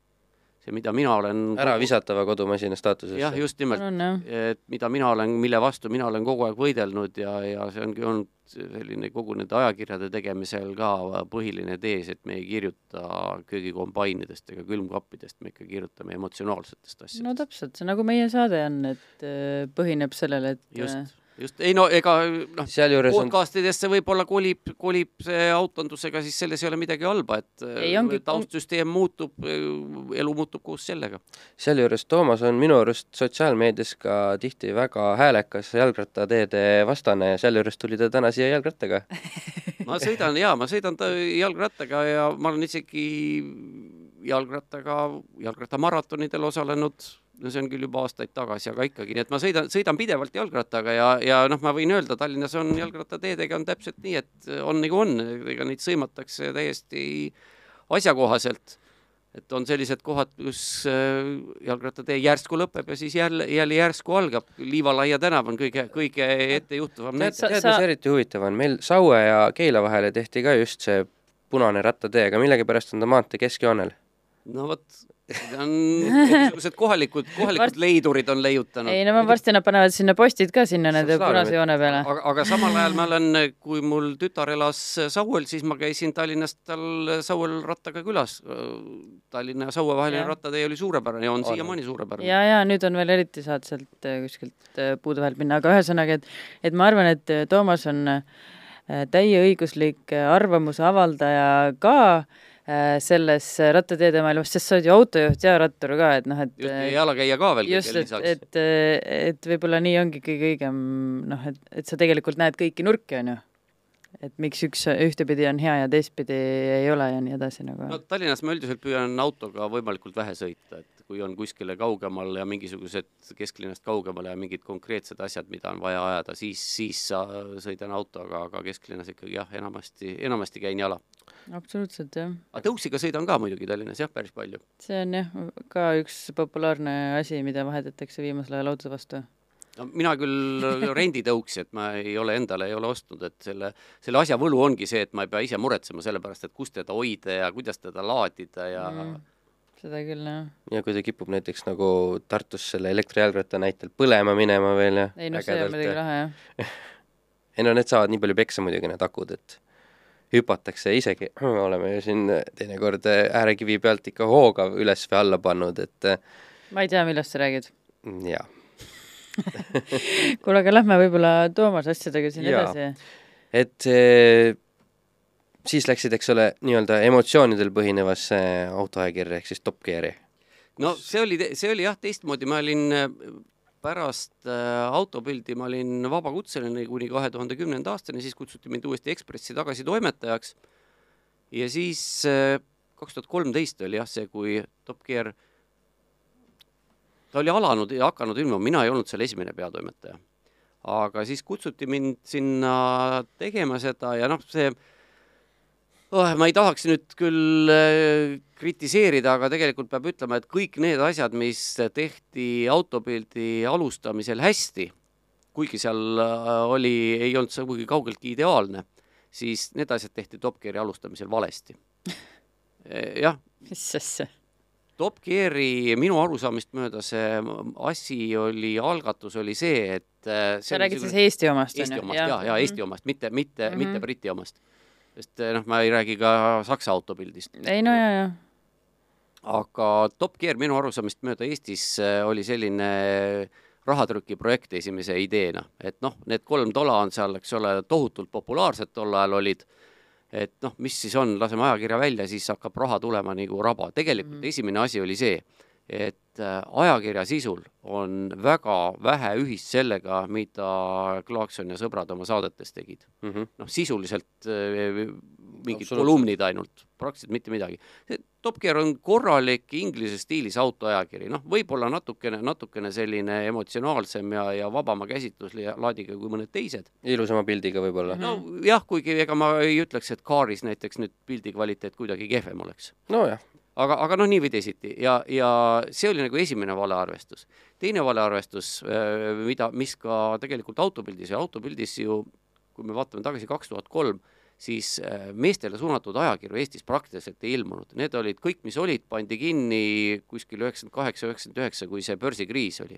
see, mida mina olen ära visatava kodumasina staatusesse. jah, just nimelt, et mida mina olen, mille vastu mina olen kogu aeg võidelnud ja, ja see ongi olnud selline kogu nende ajakirjade tegemisel ka põhiline tees, et me ei kirjuta köögikombainidest ega külmkappidest, me ikka kirjutame emotsionaalsetest no asjadest. täpselt, see nagu meie saade on, et äh, põhineb sellele, et just, just, ei no ega noh, sealjuures on, podcastidesse võib-olla kolib, kolib see autondusega, siis selles ei ole midagi halba, et Ei, ongi- taustsüsteem muutub, elu muutub koos sellega. sealjuures Toomas on minu arust sotsiaalmeedias ka tihti väga häälekas jalgrattateede vastane ja sealjuures tuli ta täna siia jalgrattaga. ma sõidan jaa, ma sõidan ta jalgrattaga ja ma olen isegi jalgrattaga, jalgrattamaratonidel osalenud, no see on küll juba aastaid tagasi, aga ikkagi, nii et ma sõidan, sõidan pidevalt jalgrattaga ja, ja noh, ma võin öelda, Tallinnas on jalgrattateedega on täpselt nii, et on nagu on, ega neid sõimatakse täiesti asjakohaselt. et on sellised kohad, kus äh, jalgrattatee järsku lõpeb ja siis jälle, jälle järsku algab. Liivalaia tänav on kõige, kõige ettejuhtavam tead, näide. Tead, mis eriti huvitav on, meil Saue ja Keila vahele tehti ka just see punane rattatee, aga millegipärast on ta maantee keskjoonel. no vot, on niisugused kohalikud, kohalikud Vart- leidurid on leiutanud. ei no ma varsti nad panevad sinna postid ka sinna nende punase joone peale. aga, aga samal ajal ma olen, kui mul tütar elas Sauel, siis ma käisin Tallinnast tal Sauel rattaga külas. Tallinna ja Saue vaheline rattatee oli suurepärane ja on On. siiamaani suurepärane. ja, ja nüüd on veel eriti saad sealt äh, kuskilt äh, puude vahelt minna, aga ühesõnaga, et, et ma arvan, et äh, Toomas on täieõiguslik arvamuse avaldaja ka selles äh, rattateede maailmas, sest sa oled ju autojuht ja rattur ka, et noh, et just, äh, ja jalakäija ka veel just, et, et, et võib-olla nii ongi kõige õigem noh, et, et sa tegelikult näed kõiki nurki, on ju. et miks üks ühtepidi on hea ja teistpidi ei ole ja nii edasi nagu no Tallinnas ma üldiselt püüan autoga võimalikult vähe sõita, et kui on kuskile kaugemal ja mingisugused kesklinnast kaugemale ja mingid konkreetsed asjad, mida on vaja ajada, siis, siis sa sõidan autoga, aga kesklinnas ikkagi jah, enamasti, enamasti käin jala. absoluutselt jah, aga tõusiga sõidan ka muidugi Tallinnas jah, päris palju. see on jah ka üks populaarne asi, mida vahetatakse viimasel ajal auto vastu. no mina küll renditõuks, et ma ei ole endale, ei ole ostnud, et selle, selle asja võlu ongi see, et ma ei pea ise muretsema selle pärast, et kus teda hoida ja kuidas teda laadida ja mm, seda küll, jah. ja kui ta kipub näiteks nagu Tartus selle elektrijalgratta näitel põlema minema veel ja ei noh, see on muidugi lahe, jah. ei no need saavad nii palju peksa muidugi, need akud, et hüpatakse isegi, oleme ju siin teinekord äärekivi pealt ikka hooga üles või alla pannud, et ma ei tea, millest sa räägid. jaa kuule, aga lähme võib-olla Toomas asjadega siin Jaa. edasi. et eh, siis läksid, eks ole, nii-öelda emotsioonidel põhinevasse autoajakirja ehk siis Top Gear'i. no see oli, see oli jah teistmoodi, ma olin äh, pärast äh, autopildi, ma olin vabakutseline kuni kahe tuhande kümnenda aastani, siis kutsuti mind uuesti Ekspressi tagasi toimetajaks. ja siis äh, kaks tuhat kolmteist oli jah see, kui Top Gear, ta oli alanud ja hakanud ilmuma, mina ei olnud seal esimene peatoimetaja. aga siis kutsuti mind sinna tegema seda ja noh, see oh, ma ei tahaks nüüd küll äh, kritiseerida, aga tegelikult peab ütlema, et kõik need asjad, mis tehti autopildi alustamisel hästi, kuigi seal äh, oli, ei olnud sugugi kaugeltki ideaalne, siis need asjad tehti Top Geari alustamisel valesti. jah, mis asja? Top Geari minu arusaamist mööda see asi oli, algatus oli see, et äh, see sa räägid siis Eesti omast, Eesti omast ja, ja Eesti omast, mitte, mitte mm, -hmm. mitte Briti omast. Sest eh, noh, ma ei räägi ka Saksa autopildist. ei no ja, ja. aga Top Gear minu arusaamist mööda Eestis eh, oli selline rahatrükiprojekt esimese ideena, et noh, need kolm tola on seal, eks ole, tohutult populaarsed tol ajal olid, et noh, mis siis on, laseme ajakirja välja, siis hakkab raha tulema nagu raba. tegelikult mm. -hmm. esimene asi oli see, et äh, ajakirja sisul on väga vähe ühist sellega, mida Clarkson ja sõbrad oma saadetes tegid Mm -hmm. noh, sisuliselt äh, mingid kolumnid ainult, praktiliselt mitte midagi. Top Gear on korralik inglise stiilis autoajakiri, noh, võib-olla natukene, natukene selline emotsionaalsem ja, ja vabama käsitluslaadiga kui mõned teised. ilusama pildiga võib-olla. no jah, kuigi ega ma ei ütleks, et Kaaris näiteks nüüd pildi kvaliteet kuidagi kehvem oleks nojah, aga, aga noh, nii või teisiti. Ja, ja see oli nagu esimene valearvestus. teine valearvestus, mida, mis ka tegelikult autopildis ja autopildis ju, kui me vaatame tagasi kaks tuhat kolm, siis äh, meestele suunatud ajakirju Eestis praktiliselt ei ilmunud, need olid kõik, mis olid, pandi kinni kuskil üheksakümmend kaheksa, üheksakümmend üheksa, kui see börsikriis oli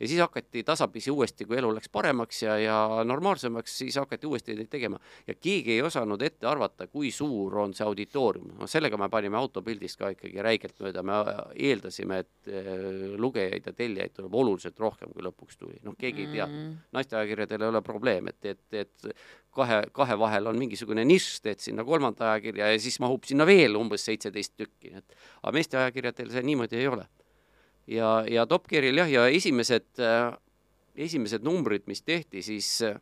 ja siis hakati tasapisi uuesti, kui elu läks paremaks ja, ja normaalsemaks, siis hakati uuesti neid tegema. ja keegi ei osanud ette arvata, kui suur on see auditoorium. no sellega me panime autopildist ka ikkagi räigelt mööda, me eeldasime, et eh, lugejaid ja tellijaid tuleb oluliselt rohkem, kui lõpuks tuli. noh, keegi ei teadnud. Mm. naisteajakirjadel ei ole probleem, et, et, et kahe, kahe vahel on mingisugune nišš, teed sinna kolmanda ajakirja ja siis mahub sinna veel umbes seitseteist tükki, et aga meeste ajakirjadel see niimoodi ei ole ja, ja Top Gearil jah, ja esimesed äh,, esimesed numbrid, mis tehti, siis äh,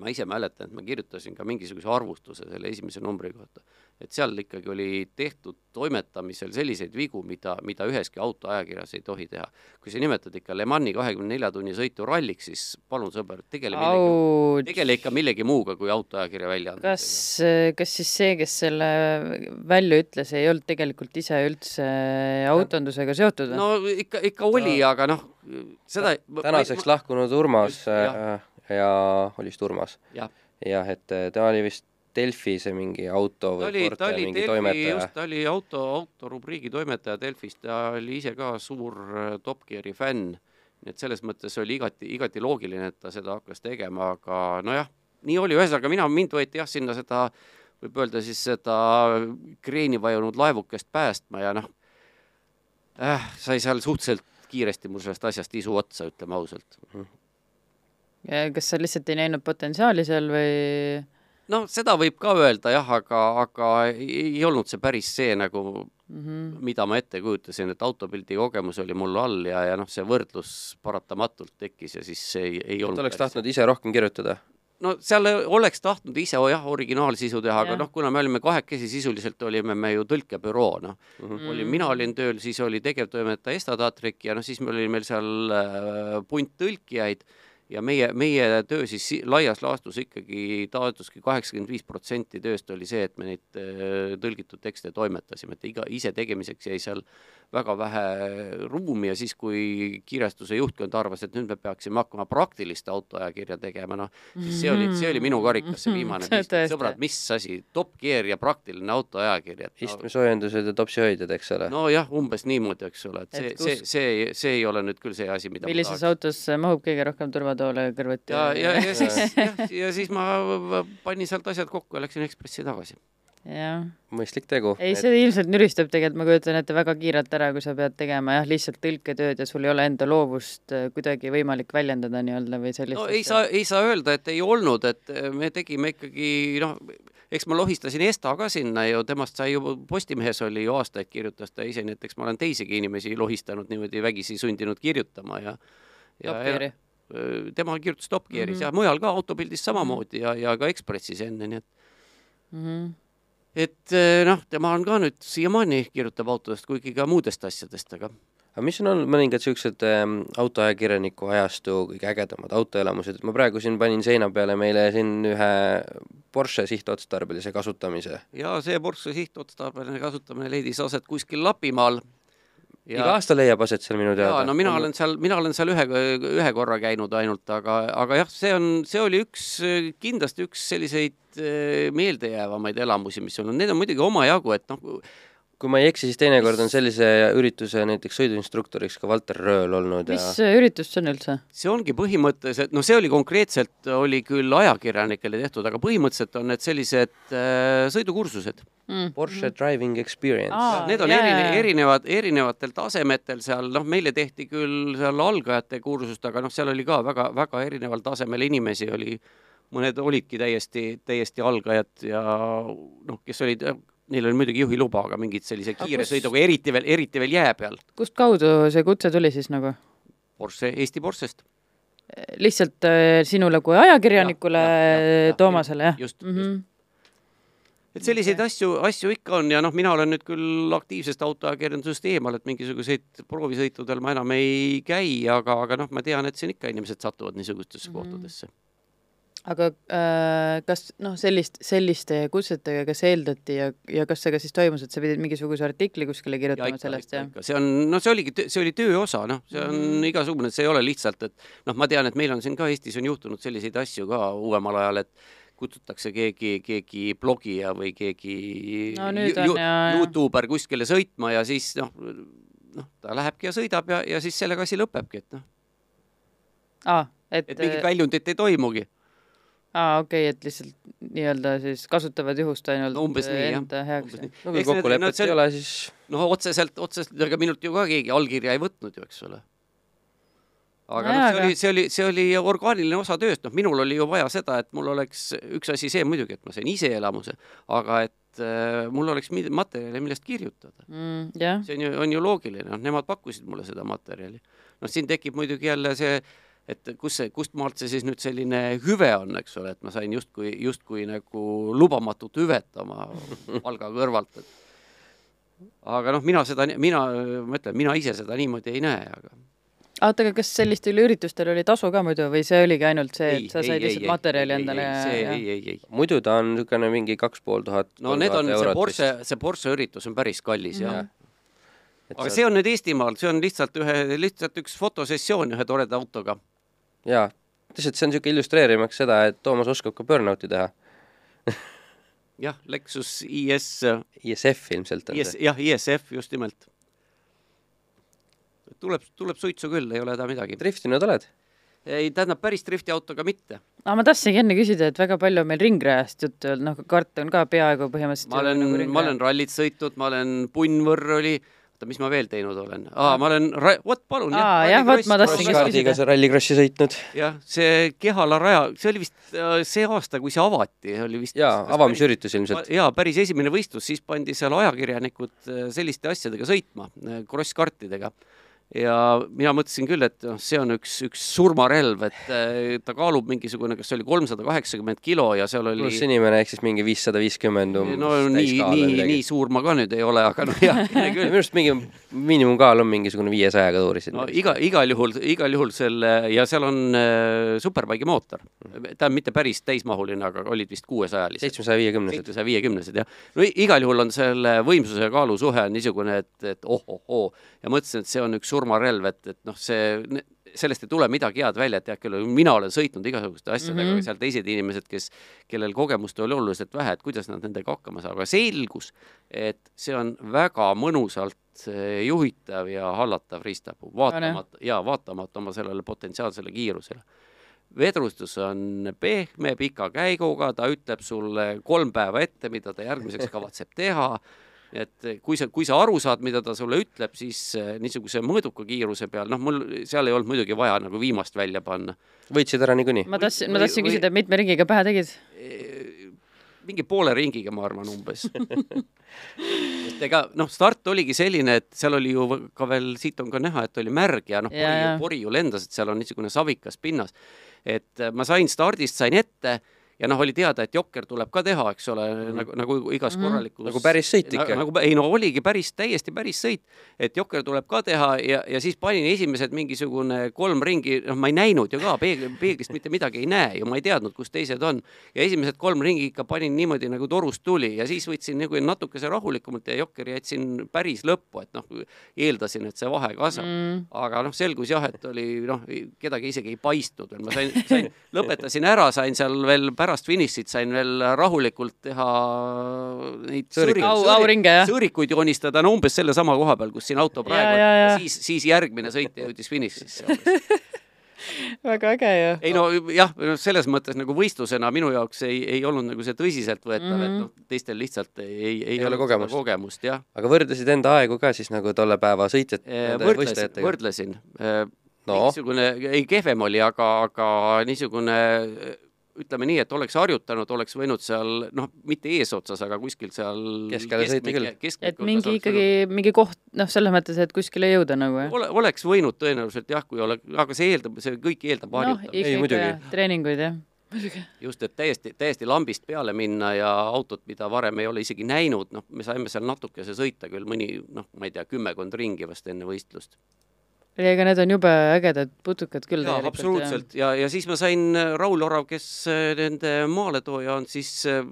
ma ise mäletan, et ma kirjutasin ka mingisuguse arvustuse selle esimese numbri kohta. et seal ikkagi oli tehtud toimetamisel selliseid vigu, mida, mida üheski autoajakirjas ei tohi teha. kui sa nimetad ikka Le Mani kahekümne nelja tunni sõitu ralliks, siis palun sõber, tegele millegi, tegele ikka millegi muuga kui autoajakirja väljaandmisega. kas, kas siis see, kes selle välja ütles, ei olnud tegelikult ise üldse autondusega seotud või? no ikka, ikka oli, aga noh, seda tänaseks lahkunud Urmas Just, äh, ja oli vist Urmas? Jah. jah, et äh, ta oli vist Delfi see mingi auto ta või oli, ta oli Delfi, just, ta oli auto, autorubriigi toimetaja Delfis, ta oli ise ka suur äh, Top Geari fänn. nii et selles mõttes oli igati, igati loogiline, et ta seda hakkas tegema, aga nojah, nii oli, ühesõnaga mina, mind võeti jah, sinna seda, võib öelda siis seda kreeni vajunud laevukest päästma ja noh äh,, sai seal suhteliselt kiiresti mul sellest asjast isu otsa, ütleme ausalt. Kas sa lihtsalt ei näinud potentsiaali seal või? noh, seda võib ka öelda jah, aga, aga ei, ei olnud see päris see nagu Mm -hmm. mida ma ette kujutasin, et autopildi kogemus oli mul all ja, ja noh, see võrdlus paratamatult tekkis ja siis see ei, ei olnud ta oleks tahtnud ise rohkem kirjutada. no seal oleks tahtnud ise jah, originaalsisu teha, aga noh, kuna me olime kahekesi, sisuliselt olime me ju tõlkebüroo, noh mm. olin, mina olin tööl, siis oli tegevtoimetaja Esta Tatrik ja noh, siis meil oli meil seal äh, punt tõlkijaid ja meie, meie töö siis si- laias laastus ikkagi taotluski kaheksakümmend viis protsenti tööst oli see, et me neid äh, tõlgitud tekste toimetasime, et iga, ise tegemiseks jäi seal väga vähe ruumi ja siis, kui kirjastuse juhtkond arvas, et nüüd me peaksime hakkama praktilist autoajakirja tegema, noh, siis see oli, see oli minu karikas, see viimane piisk, et sõbrad, mis asi, Top Gear ja praktiline autoajakiri, et no, istmesoojendused ja topsihoidjad, eks ole. nojah, umbes niimoodi, eks ole, et see, see, see, see ei ole nüüd küll see asi, mida millises autos mahub kõige rohkem turvatoole kõrvuti? ja, ja, ja siis, ja siis ma panin sealt asjad kokku ja läksin Ekspressi tagasi. jah. mõistlik tegu. ei, see ilmselt nüristab tegelikult, ma kujutan ette, väga kiirelt ära, kui sa pead tegema jah, lihtsalt tõlketööd ja sul ei ole enda loovust äh, kuidagi võimalik väljendada nii-öelda või sellist no ei saa, ei saa öelda, et ei olnud, et eh, me tegime ikkagi noh, eks ma lohistasin Esta ka sinna ju, temast sai ju, Postimehes oli ju aastaid, kirjutas ta ise, nii et eks ma olen teisigi inimesi lohistanud niimoodi vägisi sundinud kirjutama ja ja, Tema kirjutas Top Gearis Mhm. mm -hmm. ja mujal ka autopildis samamoodi ja, ja ka Ekspressis enne, nii et mm. -hmm. et noh, tema on ka nüüd siiamaani kirjutab autodest, kuigi ka muudest asjadest, aga aga mis on olnud mõningad niisugused ähm, autoajakirjaniku ajastu kõige ägedamad autoelamused, et ma praegu siin panin seina peale meile siin ühe Porsche sihtotstarbelise kasutamise. ja see Porsche sihtotstarbeline kasutamine leidis aset kuskil Lapimaal. Iga aasta leiab aset seal minu teada. no mina olen seal, mina olen seal ühe, ühe korra käinud ainult, aga, aga jah, see on, see oli üks, kindlasti üks selliseid eh, meeldejäävamaid elamusi, mis on, need on muidugi omajagu, et noh, kui ma ei eksi, siis teinekord on sellise ürituse näiteks sõiduinstruktoriks ka Valter Rööl olnud ja mis äh, üritus see on üldse? see ongi põhimõtteliselt, no see oli konkreetselt, oli küll ajakirjanikele tehtud, aga põhimõtteliselt on need sellised äh, sõidukursused mm. Porsche Driving Experience Aa. Need on jaa, erine, erinevad, erinevatel tasemetel seal, noh, meile tehti küll seal algajate kursust, aga noh, seal oli ka väga, väga erineval tasemel inimesi oli, mõned olidki täiesti, täiesti algajad ja noh, kes olid, neil oli muidugi juhiluba, aga mingid sellise kiire kus- sõiduga, eriti veel, eriti veel jää peal. kust kaudu see kutse tuli siis nagu? Porsche, Eesti Porschest. lihtsalt äh, sinule kui ajakirjanikule Ja, ja, ja, ja, Toomasele, jah? just, mm. -hmm. et selliseid asju, asju ikka on ja noh, mina olen nüüd küll aktiivsest autoajakirjandusest eemal, et mingisuguseid proovisõitudel ma enam ei käi, aga, aga noh, ma tean, et siin ikka inimesed satuvad niisugustesse mm -hmm. kohtadesse. Aga äh, kas noh, sellist, selliste kutsetega, kas eeldati ja, ja kas see ka siis toimus, et sa pidid mingisuguse artikli kuskile kirjutama sellest ja? see on, no see oligi, see oli töö osa, noh, see on mm igasugune, see ei ole lihtsalt, et noh, ma tean, et meil on siin ka Eestis on juhtunud selliseid asju ka uuemal ajal, et kutsutakse keegi, keegi blogija või keegi No jaa. Youtuber kuskile sõitma ja siis noh, noh, ta lähebki ja sõidab ja, ja siis sellega asi lõpebki, et noh, aa, et, et mingit väljundit ei toimugi. Aa, okei okay,, et lihtsalt nii-öelda siis kasutavad juhust ainult no umbes nii, jah. enda heaks. Umbes nii. no kui kokkulepet ei on- ole, siis noh, otseselt, otseselt, ega minult ju ka keegi allkirja ei võtnud ju, eks ole. aga noh, see aga- oli, see oli, see oli orgaaniline osa tööst, noh, minul oli ju vaja seda, et mul oleks üks asi see muidugi, et ma sain ise elamuse, aga et äh, mul oleks materjali, millest kirjutada. mm, jah, see on ju, on ju loogiline, noh, nemad pakkusid mulle seda materjali. noh, siin tekib muidugi jälle see, et kus see, kust maalt see siis nüüd selline hüve on, eks ole, et ma sain justkui, justkui nagu lubamatut hüvet oma palga kõrvalt, et aga noh, mina seda, mina, ma ütlen, mina ise seda niimoodi ei näe, aga oota, aga kas sellistel üritustel oli tasu ka muidu või see oligi ainult see, et sa said lihtsalt materjali endale ja ei, ei, ei. muidu ta on niisugune mingi kaks pool tuhat no need on, see Porsche, see Porsche üritus on päris kallis Mhm. jah. aga see on nüüd Eestimaal, see on lihtsalt ühe, lihtsalt üks fotosessioon ühe toreda autoga. Jaa, lihtsalt see on niisugune illustreerimaks seda, et Toomas oskab ka burnout'i teha. jah, Lexus IS, ISF ilmselt on IS, see. jah, ISF just nimelt. tuleb, tuleb suitsu küll, ei ole häda midagi. driftinud oled? ei, tähendab päris drifti autoga mitte. aga ma tahtsingi enne küsida, et väga palju on meil ringrajast juttu olnud, noh, kart on ka peaaegu põhimõtteliselt ma olen nagu ma olen rallit sõitnud, ma olen punnvõrr oli, oota, mis ma veel teinud olen? aa, ma olen, vot palun Aa, jah, vot ma tahtsin just küsida. sa rallikrossi sõitnud? jah, see Kehala raja, see oli vist äh, see aasta, kui see avati, oli vist jaa, avamisüritus ilmselt. jaa, päris esimene võistlus, siis pandi seal ajakirjanikud äh, selliste asjadega sõitma, krosskartidega. Ja mina mõtlesin küll, et noh, see on üks, üks surmarelv, et äh, ta kaalub mingisugune, kas see oli kolmsada kaheksakümmend kilo ja seal oli pluss inimene ehk siis mingi viissada viiskümmend umbes no nii, nii, nii suur ma ka nüüd ei ole, aga noh, jah, küll. minu arust mingi miinimumkaal on mingisugune viiesajaga tuurisid. no iga, igal juhul, igal juhul selle ja seal on äh, superbike'i mootor. tähendab, mitte päris täismahuline, aga olid vist kuuesajalised. seitsmesaja viiekümnesed. seitsmesaja viiekümnesed, jah. no igal juhul on selle võimsuse ja kaalu suhe on niisugune, et, et oh-oh-oo ja mõtlesin, et see on üks surmarelv, et, et noh, see, sellest ei tule midagi head välja, et jah, küll mina olen sõitnud igasuguste asjadega mm, -hmm. aga seal teised inimesed, kes, kellel kogemust oli oluliselt vähe, et kuidas nad nendega hakkama saavad, aga selgus, et see on väga mõnusalt eh, juhitav ja hallatav riistapuu, vaatamata, jaa, vaatamata oma sellele potentsiaalsele kiirusele. Vedrustus on pehme, pika käiguga, ta ütleb sulle kolm päeva ette, mida ta järgmiseks kavatseb teha et kui sa, kui sa aru saad, mida ta sulle ütleb, siis eh, niisuguse mõõduka kiiruse peal, noh, mul seal ei olnud muidugi vaja nagu viimast välja panna. võitsid ära niikuinii? ma tahtsin, ma tahtsin küsida, et mitme ringiga pähe tegid? Eh, mingi poole ringiga, ma arvan, umbes et ega noh, start oligi selline, et seal oli ju ka veel, siit on ka näha, et oli märg ja noh, pori, pori ju lendas, et seal on niisugune savikas pinnas. et ma sain stardist, sain ette ja noh, oli teada, et Jokker tuleb ka teha, eks ole mm, -hmm. nagu, nagu igas mm -hmm. korralikus nagu päris sõit ikka nagu,. ei no oligi päris, täiesti päris sõit, et Jokker tuleb ka teha ja, ja siis panin esimesed mingisugune kolm ringi, noh, ma ei näinud ju ka peegli, peeglist mitte midagi ei näe ju, ma ei teadnud, kus teised on. ja esimesed kolm ringi ikka panin niimoodi nagu torust tuli ja siis võtsin nagu natukese rahulikumalt ja Jokkeri jätsin päris lõppu, et noh, eeldasin, et see vahe kasvab mm. aga noh, selgus jah, et oli noh, kedagi isegi ei paistnud veel, ma sain, sain, lõpetasin ära, sain seal veel pärast finišit sain veel rahulikult teha neid sõõrikuid, au, auringe, sõõrikuid joonistada, no umbes sellesama koha peal, kus siin auto praegu ja, on, siis, siis järgmine sõitja jõudis finišisse väga äge ju. ei no jah, selles mõttes nagu võistlusena minu jaoks ei, ei olnud nagu see tõsiseltvõetav mm, -hmm. et noh, teistel lihtsalt ei, ei, ei ole kogemust, kogemust, jah. aga võrdlesid enda aegu ka siis nagu tolle päeva sõitjad võrdlesin, võrdlesin no. niisugune, ei kehvem oli, aga, aga niisugune ütleme nii, et oleks harjutanud, oleks võinud seal noh, mitte eesotsas, aga kuskil seal keskele sõita küll. et mingi ikkagi võinud... mingi koht, noh, selles mõttes, et kuskile jõuda nagu, jah Ole,? oleks võinud tõenäoliselt jah, kui ole, aga see eeldab, see kõik eeldab no, harjutamist. ei muidugi. treeninguid, jah just, et täiesti, täiesti lambist peale minna ja autot, mida varem ei ole isegi näinud, noh, me saime seal natukese sõita küll mõni, noh, ma ei tea, kümmekond ringi vast enne võistlust ei, ega need on jube ägedad putukad küll. jaa, absoluutselt ja, ja siis ma sain äh, Raul Orav, kes äh, nende maaletooja on, siis äh,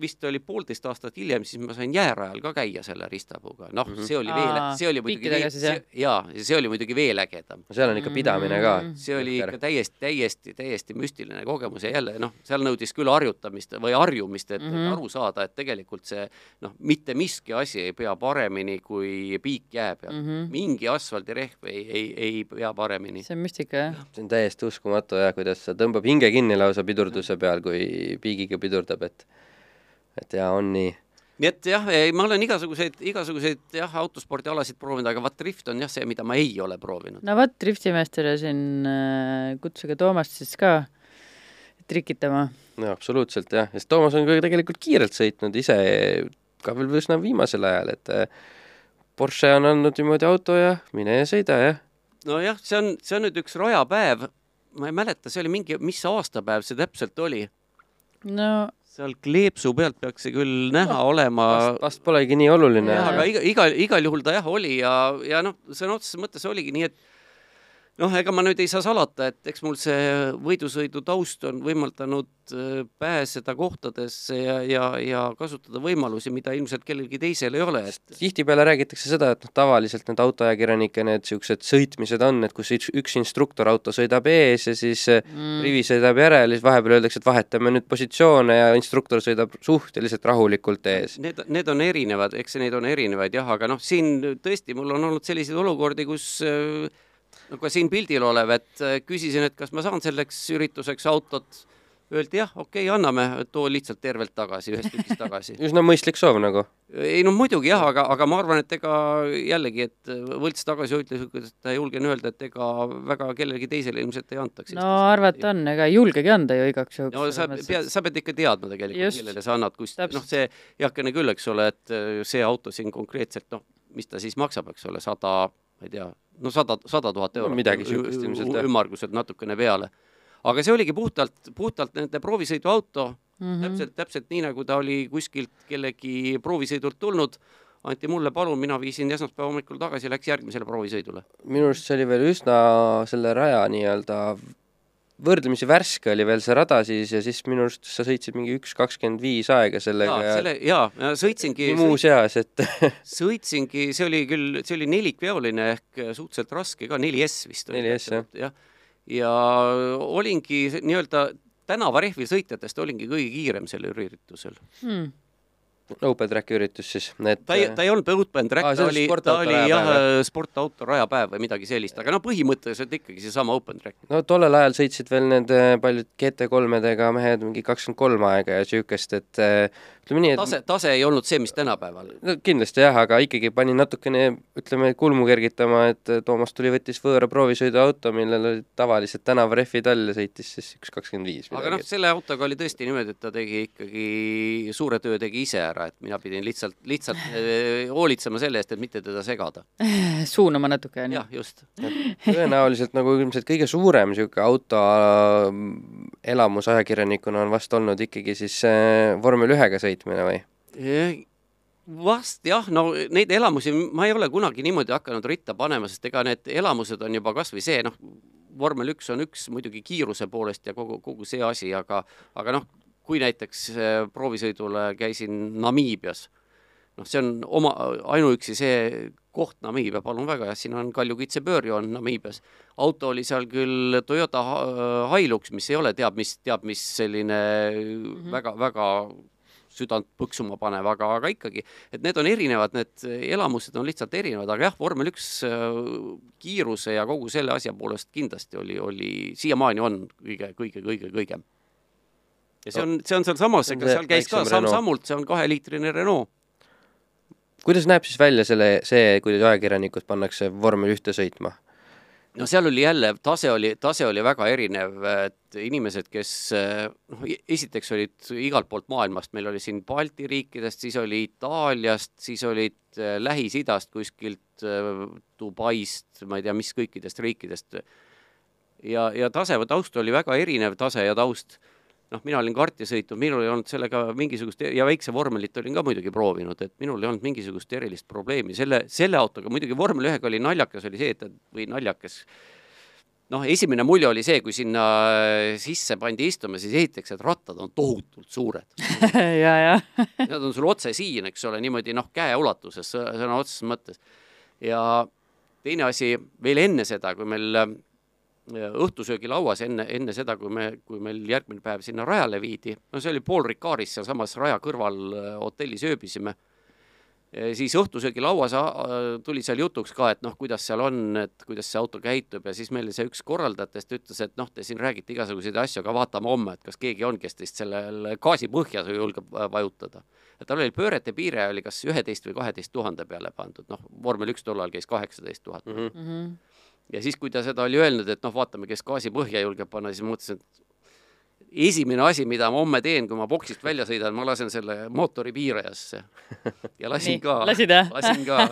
vist oli poolteist aastat hiljem, siis ma sain jäärajal ka käia selle ristapuuga, noh mm, -hmm. see oli veel, see oli muidugi veel, see, jaa, see oli muidugi veel ägedam. seal on ikka pidamine ka. Mhm. see oli ikka täiesti, täiesti, täiesti müstiline kogemus ja jälle noh, seal nõudis küll harjutamist või harjumist, et mm -hmm. aru saada, et tegelikult see noh, mitte miski asi ei pea paremini kui piik jää peal mm. -hmm. mingi asfaldirehv ei, ei, ei pea paremini. see on müstika, jah. see on täiesti uskumatu jah, kuidas ta tõmbab hinge kinni lausa pidurduse peal, kui piigiga pidurdab, et et ja on nii nii et jah, ma olen igasuguseid, igasuguseid jah, autospordialasid proovinud, aga vaat drift on jah see, mida ma ei ole proovinud. no vot, driftimeestele siin äh, kutsuge Toomast siis ka trikitama. no absoluutselt jah, sest Toomas on ka tegelikult kiirelt sõitnud ise ka veel üsna viimasel ajal, et äh, Porsche on andnud niimoodi auto ja mine ja sõida, jah. nojah, see on, see on nüüd üks rojapäev, ma ei mäleta, see oli mingi, mis aastapäev see täpselt oli? no seal kleepsu pealt peaks see küll näha no, olema. vast polegi nii oluline. aga iga, igal, igal juhul ta jah oli ja, ja noh, sõna otseses mõttes oligi nii, et noh, ega ma nüüd ei saa salata, et eks mul see võidusõidu taust on võimaldanud äh, pääseda kohtadesse ja, ja, ja kasutada võimalusi, mida ilmselt kellelgi teisel ei ole, et tihtipeale räägitakse seda, et noh, tavaliselt need autoajakirjanike need niisugused sõitmised on, et kus üks, üks instruktor auto sõidab ees ja siis äh, mm. rivi sõidab järel, siis vahepeal öeldakse, et vahetame nüüd positsioone ja instruktor sõidab suhteliselt rahulikult ees. Need, need on erinevad, eks neid on erinevaid jah, aga noh, siin tõesti mul on olnud selliseid olukordi, kus äh, no ka siin pildil olev, et äh, küsisin, et kas ma saan selleks ürituseks autot. Öeldi jah, okei okay,, anname, too lihtsalt tervelt tagasi, ühest tükist tagasi üsna mõistlik soov nagu. ei no muidugi jah, aga, aga ma arvan, et ega jällegi, et võlts tagasihoidlikult julgen öelda, et ega väga kellelegi teisele ilmselt ei antaks. no arvata on, ega ei julgegi anda ju igaks juhuks. no sa pead, sa pead ikka teadma tegelikult, kellele sa annad, kust, noh, see heakene küll, eks ole, et äh, see auto siin konkreetselt, noh, mis ta siis maksab, eks ole, sada, ma ei tea no sada, sada tuhat eurot. midagi sihukest ilmselt jah. ümmarguselt natukene peale. aga see oligi puhtalt, puhtalt nende proovisõiduauto mm. -hmm. täpselt, täpselt nii, nagu ta oli kuskilt kellegi proovisõidult tulnud, anti mulle, palun, mina viisin esmaspäeva hommikul tagasi, läks järgmisele proovisõidule. minu arust see oli veel üsna selle raja nii-öelda võrdlemisi värske oli veel see rada siis ja siis minu arust sa sõitsid mingi üks kakskümmend viis aega sellega ja selle, jaa, sõitsingi, nii muus eas, et sõitsingi, see oli küll, see oli nelikveoline ehk suhteliselt raske ka, 4S vist oli. 4S, jah. jah. ja olingi nii-öelda tänavarehvi sõitjatest olingi kõige kiirem sellel üritusel. Hmm. Open track'i üritus siis, et ta ei, ta ei olnud open track Aa, ah,, ta oli ta oli jah, sportauto rajapäev või midagi sellist, aga no põhimõtteliselt ikkagi seesama open track. no tollel ajal sõitsid veel need eh, paljud GT3-dega mehed mingi kakskümmend kolm aega ja siukest, et ütleme nii, et tase, tase ei olnud see, mis tänapäeval. no kindlasti jah, aga ikkagi pani natukene, ütleme, kulmu kergitama, et Toomas tuli, võttis võõra proovisõiduauto, millel olid tavalised tänavarehvid all ja sõitis siis üks kakskümmend viis aga noh, selle autoga oli tõesti niimoodi, et ta tegi ikkagi suure töö tegi ise ära, et mina pidin lihtsalt, lihtsalt eh, hoolitsema selle eest, et mitte teda segada. suunama natuke, onju. jah, just. tõenäoliselt nagu ilmselt kõige suurem niisugune auto mm, elamus ajakirjanikuna on vast olnud ikkagi siis äh, vormel ühega sõitmine või? vast jah, no neid elamusi ma ei ole kunagi niimoodi hakanud ritta panema, sest ega need elamused on juba kasvõi see, noh, vormel üks on üks muidugi kiiruse poolest ja kogu, kogu see asi, aga, aga noh, kui näiteks äh, proovisõidule käisin Namiibias, noh, see on oma, ainuüksi see koht Namiibia, palun väga, jah, siin on Kaljukitse pöörjoon Namiibias. auto oli seal küll Toyota Hi- Hilux, mis ei ole teab mis, teab mis selline väga-väga mm -hmm. Südant põksuma panev, aga, aga ikkagi, et need on erinevad, need elamused on lihtsalt erinevad, aga jah, vormel üks äh, kiiruse ja kogu selle asja poolest kindlasti oli, oli, siiamaani on kõige, kõige, kõige, kõigem. ja see on, see on sealsamas, ega seal käis ka samm-sammult, see on kaheliitrine Renault. kuidas näeb siis välja selle, see, kuidas ajakirjanikud pannakse vormel ühte sõitma? No seal oli jälle, tase oli, tase oli väga erinev, et inimesed, kes noh, esiteks olid igalt poolt maailmast, meil oli siin Balti riikidest, siis oli Itaaliast, siis olid äh, Lähis-Idast kuskilt äh, Dubaist, ma ei tea, mis kõikidest riikidest. ja, ja tase taust oli väga erinev tase ja taust. Noh, mina olin karti sõitnud, minul ei olnud sellega mingisugust ja väikse vormelit olin ka muidugi proovinud, et minul ei olnud mingisugust erilist probleemi selle, selle autoga, muidugi vormel ühega oli naljakas, oli see, et ta või naljakas noh, esimene mulje oli see, kui sinna sisse pandi istuma, siis esiteks, et rattad on tohutult suured. ja, ja. Nad on sul otse siin, eks ole, niimoodi noh, käeulatuses sõ- sõna otseses mõttes. ja teine asi, veel enne seda, kui meil äh, õhtusöögilauas, enne, enne seda, kui me, kui meil järgmine päev sinna rajale viidi, no see oli Paul Ricaris sealsamas raja kõrval äh, hotellis ööbisime siis õhtusöögilauas äh, tuli seal jutuks ka, et noh, kuidas seal on, et kuidas see auto käitub ja siis meile see üks korraldajatest ütles, et noh, te siin räägite igasuguseid asju, aga vaatame homme, et kas keegi on, kes teist sellel gaasipõhja julgeb äh, vajutada. ja tal oli pöörete piire oli kas üheteist või kaheteist tuhande peale pandud, noh, vormel üks tollal käis kaheksateist tuhat. Mhm. Ja siis, kui ta seda oli öelnud, et noh, vaatame, kes gaasipõhja julgeb panna, siis mõtlesin, et esimene asi, mida ma homme teen, kui ma boksist välja sõidan, ma lasen selle mootori piirajasse. ja lasin Nii, ka. lasid, jah? lasin ka.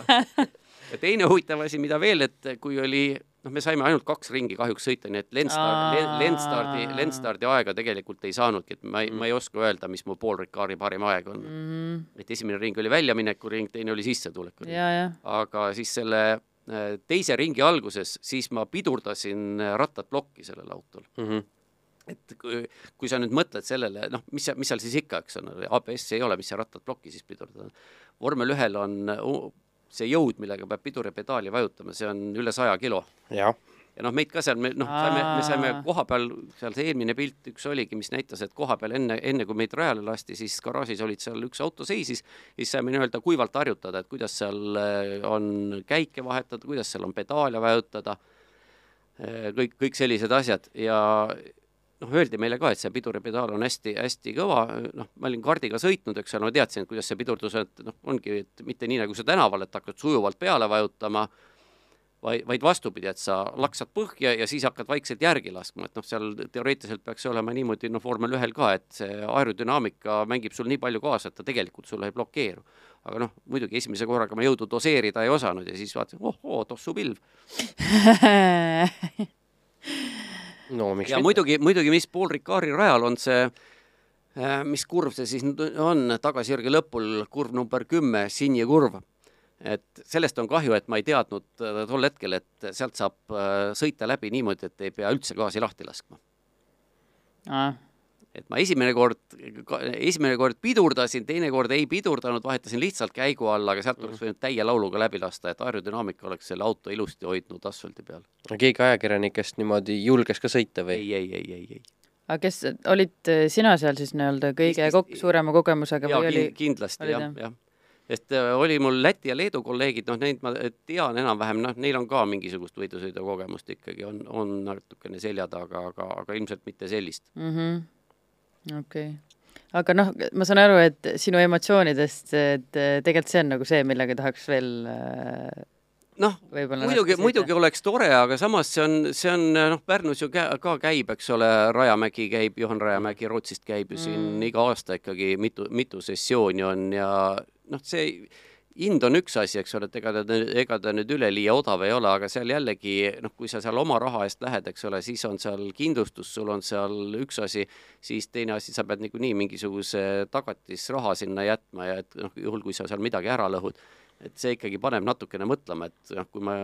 ja teine huvitav asi, mida veel, et kui oli, noh, me saime ainult kaks ringi kahjuks sõita, nii et Lendstardi. Lendstardi, Lendstardi aega tegelikult ei saanudki, et ma ei, ma ei oska öelda, mis mu Paul Ricari parim aeg on mm.. Mhm. et esimene ring oli väljamineku ring, teine oli sissetuleku ring ja, ja. aga siis selle teise ringi alguses, siis ma pidurdasin äh, rattad plokki sellel autol. Mhm. et kui, kui sa nüüd mõtled sellele, noh, mis, mis seal siis ikka, eks ole, ABS ei ole, mis sa rattad plokki siis pidurdad. vormel ühel on uh, see jõud, millega peab pidur ja pedaali vajutama, see on üle saja kilo jah, ja noh, meid ka seal, me noh, saime, me saime koha peal, seal see eelmine pilt üks oligi, mis näitas, et koha peal enne, enne kui meid rajale lasti, siis garaažis olid seal üks auto seisis, siis saime nii-öelda kuivalt harjutada, et kuidas seal äh, on käike vahetada, kuidas seal on pedaale vajutada, kõik, kõik sellised asjad. Ja noh, öeldi meile ka, et see pidur ja pedaal on hästi-hästi kõva, noh, ma olin kardiga sõitnud, eks ole, ma teadsin, et kuidas see pidurdus, et noh, ongi, et mitte nii nagu sa tänaval, et hakkad sujuvalt peale vajutama, vaid, vaid vastupidi, et sa laksad põhja ja siis hakkad vaikselt järgi laskma, et noh, seal teoreetiliselt peaks olema niimoodi, noh, vormel ühel ka, et see aerodünaamika mängib sul nii palju kaasa, et ta tegelikult sulle ei blokeeru. aga noh, muidugi esimese korraga ma jõudu doseerida ei osanud ja siis vaatasin, ohoo, tossupilv. no miks ja mitte? muidugi, muidugi, mis Paul Ricari rajal on see äh, mis kurv see siis on, tagasijärgi lõpul kurv number kümme, Sinje kurv et sellest on kahju, et ma ei teadnud äh, tol hetkel, et sealt saab äh, sõita läbi niimoodi, et ei pea üldse gaasi lahti laskma ah.. et ma esimene kord, esimene kord pidurdasin, teine kord ei pidurdanud, vahetasin lihtsalt käigu alla, aga sealt oleks võinud täie lauluga läbi lasta, et aerodünaamika oleks selle auto ilusti hoidnud asfaldi peal. keegi ajakirjanikest niimoodi julges ka sõita või? ei, ei, ei, ei, ei aga kes, olid sina seal siis nii-öelda kõige kok-, suurema kogemusega ja, või oli? kindlasti jah, jah sest äh, oli mul Läti ja Leedu kolleegid, noh, neid ma tean enam-vähem, noh, neil on ka mingisugust võidusõidukogemust ikkagi on, on natukene selja taga, aga, aga ilmselt mitte sellist mm. -hmm. okei okay. aga noh, ma saan aru, et sinu emotsioonidest, et tegelikult see on nagu see, millega tahaks veel äh, noh, muidugi, muidugi oleks tore, aga samas see on, see on noh, Pärnus ju ka, käib, eks ole, Rajamägi käib, Juhan Rajamägi Rootsist käib ju mm. siin iga aasta ikkagi mitu, mitu sessiooni on ja noh, see hind on üks asi, eks ole, et ega ta, ega ta nüüd üleliia odav ei ole, aga seal jällegi noh, kui sa seal oma raha eest lähed, eks ole, siis on seal kindlustus, sul on seal üks asi, siis teine asi, sa pead niikuinii mingisuguse tagatisraha sinna jätma ja et noh, juhul kui sa seal midagi ära lõhud et see ikkagi paneb natukene mõtlema, et noh, kui ma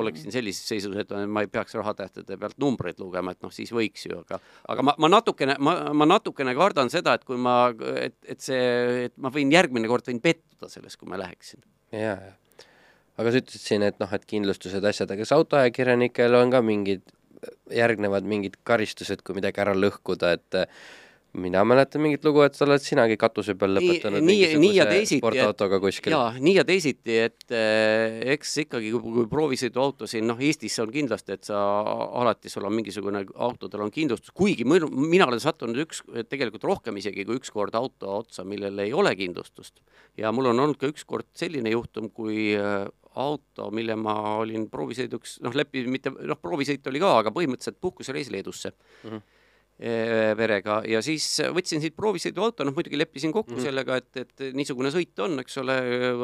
oleksin sellises seisus, et ma ei peaks rahatähtede pealt numbreid lugema, et noh, siis võiks ju, aga aga ma, ma natukene, ma, ma natukene kardan seda, et kui ma, et, et see, et ma võin järgmine kord võin pettuda selles, kui ma läheksin. ja, ja. aga sa ütlesid siin, et noh, et kindlustused, asjad, aga kas autoajakirjanikel on ka mingid, järgnevad mingid karistused, kui midagi ära lõhkuda, et mina mäletan mingit lugu, et sa oled sinagi katuse peal lõpetanud nii, nii ja teisiti, kuskil. jaa, nii ja teisiti, et eh, eks ikkagi, kui, kui proovisõiduauto siin, noh, Eestis on kindlasti, et sa alati, sul on mingisugune, autodel on kindlustus, kuigi mõnu, mina olen sattunud üks, tegelikult rohkem isegi kui üks kord auto otsa, millel ei ole kindlustust. ja mul on olnud ka ükskord selline juhtum, kui eh, auto, mille ma olin proovisõiduks, noh, lepi-, mitte, noh, proovisõit oli ka, aga põhimõtteliselt puhkusereis Leedusse mm. -hmm perega ja siis võtsin siit proovisõiduauto, noh muidugi leppisin kokku mm -hmm. sellega, et, et niisugune sõit on, eks ole,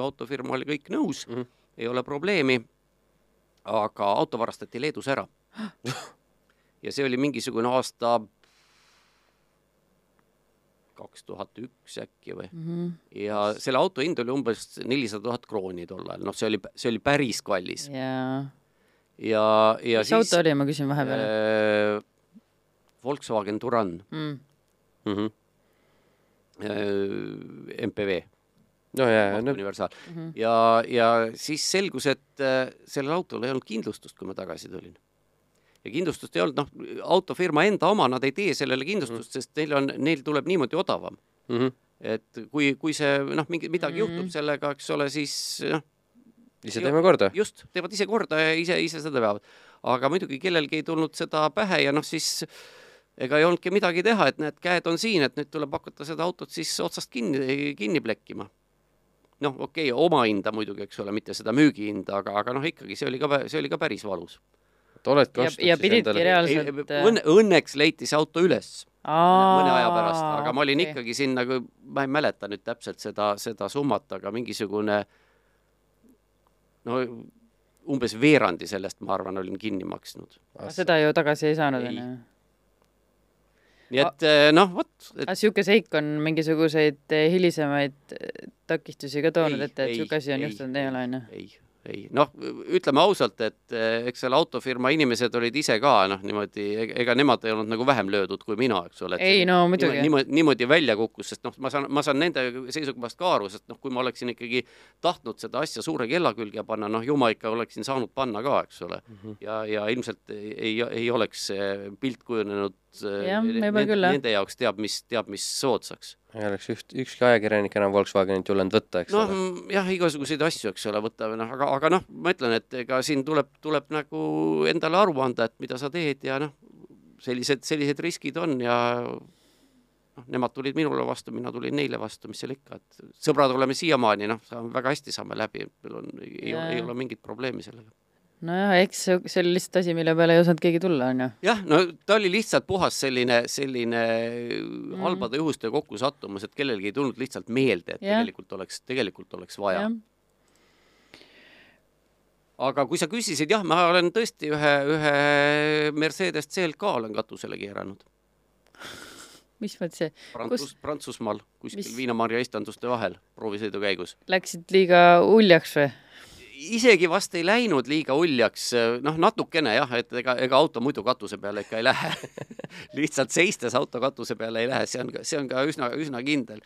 autofirma oli kõik nõus mm, -hmm. ei ole probleemi. aga auto varastati Leedus ära. ja see oli mingisugune aasta kaks tuhat üks äkki või mm. -hmm. ja selle auto hind oli umbes nelisada tuhat krooni tol ajal, noh, see oli, see oli päris kallis yeah.. ja, ja mis siis, auto oli, ma küsin vahepeal äh, Volkswagen Touran mm.. Mm -hmm. MPV. no ja, ja, no. universaal mm. -hmm. ja, ja siis selgus, et äh, sellel autol ei olnud kindlustust, kui ma tagasi tulin. ja kindlustust ei olnud, noh, autofirma enda oma, nad ei tee sellele kindlustust mm, -hmm. sest neil on, neil tuleb niimoodi odavam mm. -hmm. et kui, kui see noh, mingi midagi mm -hmm. juhtub sellega, eks ole, siis noh. ise teeme korda. just, teevad ise korda ja ise, ise seda veavad. aga muidugi kellelgi ei tulnud seda pähe ja noh, siis äh, ega ei olnudki midagi teha, et need käed on siin, et nüüd tuleb hakata seda autot siis otsast kinni, kinni plekkima. noh, okei okay,, omahinda muidugi, eks ole, mitte seda müügihinda, aga, aga noh, ikkagi see oli ka, see oli ka päris valus. oledki ostnud ja, ja siis endale? reaalselt õnne, õnneks leiti see auto üles Aa, mõne aja pärast, aga ma olin okay. ikkagi sinna, ma ei mäleta nüüd täpselt seda, seda summat, aga mingisugune no umbes veerandi sellest, ma arvan, olin kinni maksnud. seda ju tagasi ei saanud, onju? Nii et eh, noh, vot et.... aga niisugune seik on mingisuguseid eh, hilisemaid eh, takistusi ka toonud ette, et niisugune asi on juhtunud, ei ole, on ju? ei, ei noh, ütleme ausalt, et eks seal autofirma inimesed olid ise ka noh, niimoodi, ega nemad ei olnud nagu vähem löödud kui mina, eks ole. ei no muidugi. niimoodi, niimoodi välja kukkus, sest noh, ma saan, ma saan nende seisukohast ka aru, sest noh, kui ma oleksin ikkagi tahtnud seda asja suure kella külge panna, noh, ju ma ikka oleksin saanud panna ka, eks ole mm. -hmm. ja, ja ilmselt ei, ei oleks see pilt kujunenud jah, võib-olla küll, jah. Nende jaoks teab, mis, teab, mis soodsaks. ei oleks üht, ükski ajakirjanik enam Volkswagenit julgenud võtta, eks no, ole. Mm, jah, igasuguseid asju, eks ole, võtta või noh, aga, aga noh, ma ütlen, et ega siin tuleb, tuleb nagu endale aru anda, et mida sa teed ja noh, sellised, sellised riskid on ja noh, nemad tulid minule vastu, mina tulin neile vastu, mis seal ikka, et sõbrad oleme siiamaani, noh, väga hästi saame läbi, meil on, ei, ei ole mingit probleemi sellega nojah, eks see, oli lihtsalt asi, mille peale ei osanud keegi tulla, onju. jah, no ta oli lihtsalt puhas selline, selline mm. halbade juhuste kokkusattumus, et kellelgi ei tulnud lihtsalt meelde, et Jah. tegelikult oleks, tegelikult oleks vaja aga kui sa küsisid, jah, ma olen tõesti ühe, ühe Mercedes CLK olen katusele keeranud. mis mõttes see, Prantsus, Prantsusmaal kuskil viinamarja istanduste vahel proovisõidu käigus. läksid liiga uljaks või? Isegi vast ei läinud liiga uljaks, noh, natukene jah, et ega, ega auto muidu katuse peale ikka ei lähe. lihtsalt seistes auto katuse peale ei lähe, see on, see on ka üsna, üsna kindel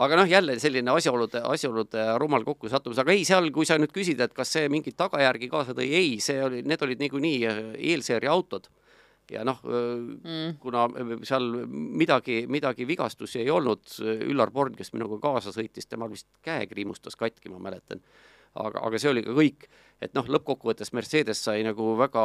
aga noh, jälle selline asjaolude, asjaolude rumal kokkusattumus, aga ei, seal, kui sa nüüd küsid, et kas see mingeid tagajärgi kaasa tõi, ei, see oli, need olid niikuinii äh, eelseeria autod ja noh mm., kuna seal midagi, midagi vigastusi ei olnud, Üllar Born, kes minuga kaasa sõitis, temal vist käe kriimustas katki, ma mäletan. aga, aga see oli ka kõik, et noh, lõppkokkuvõttes Mercedes sai nagu väga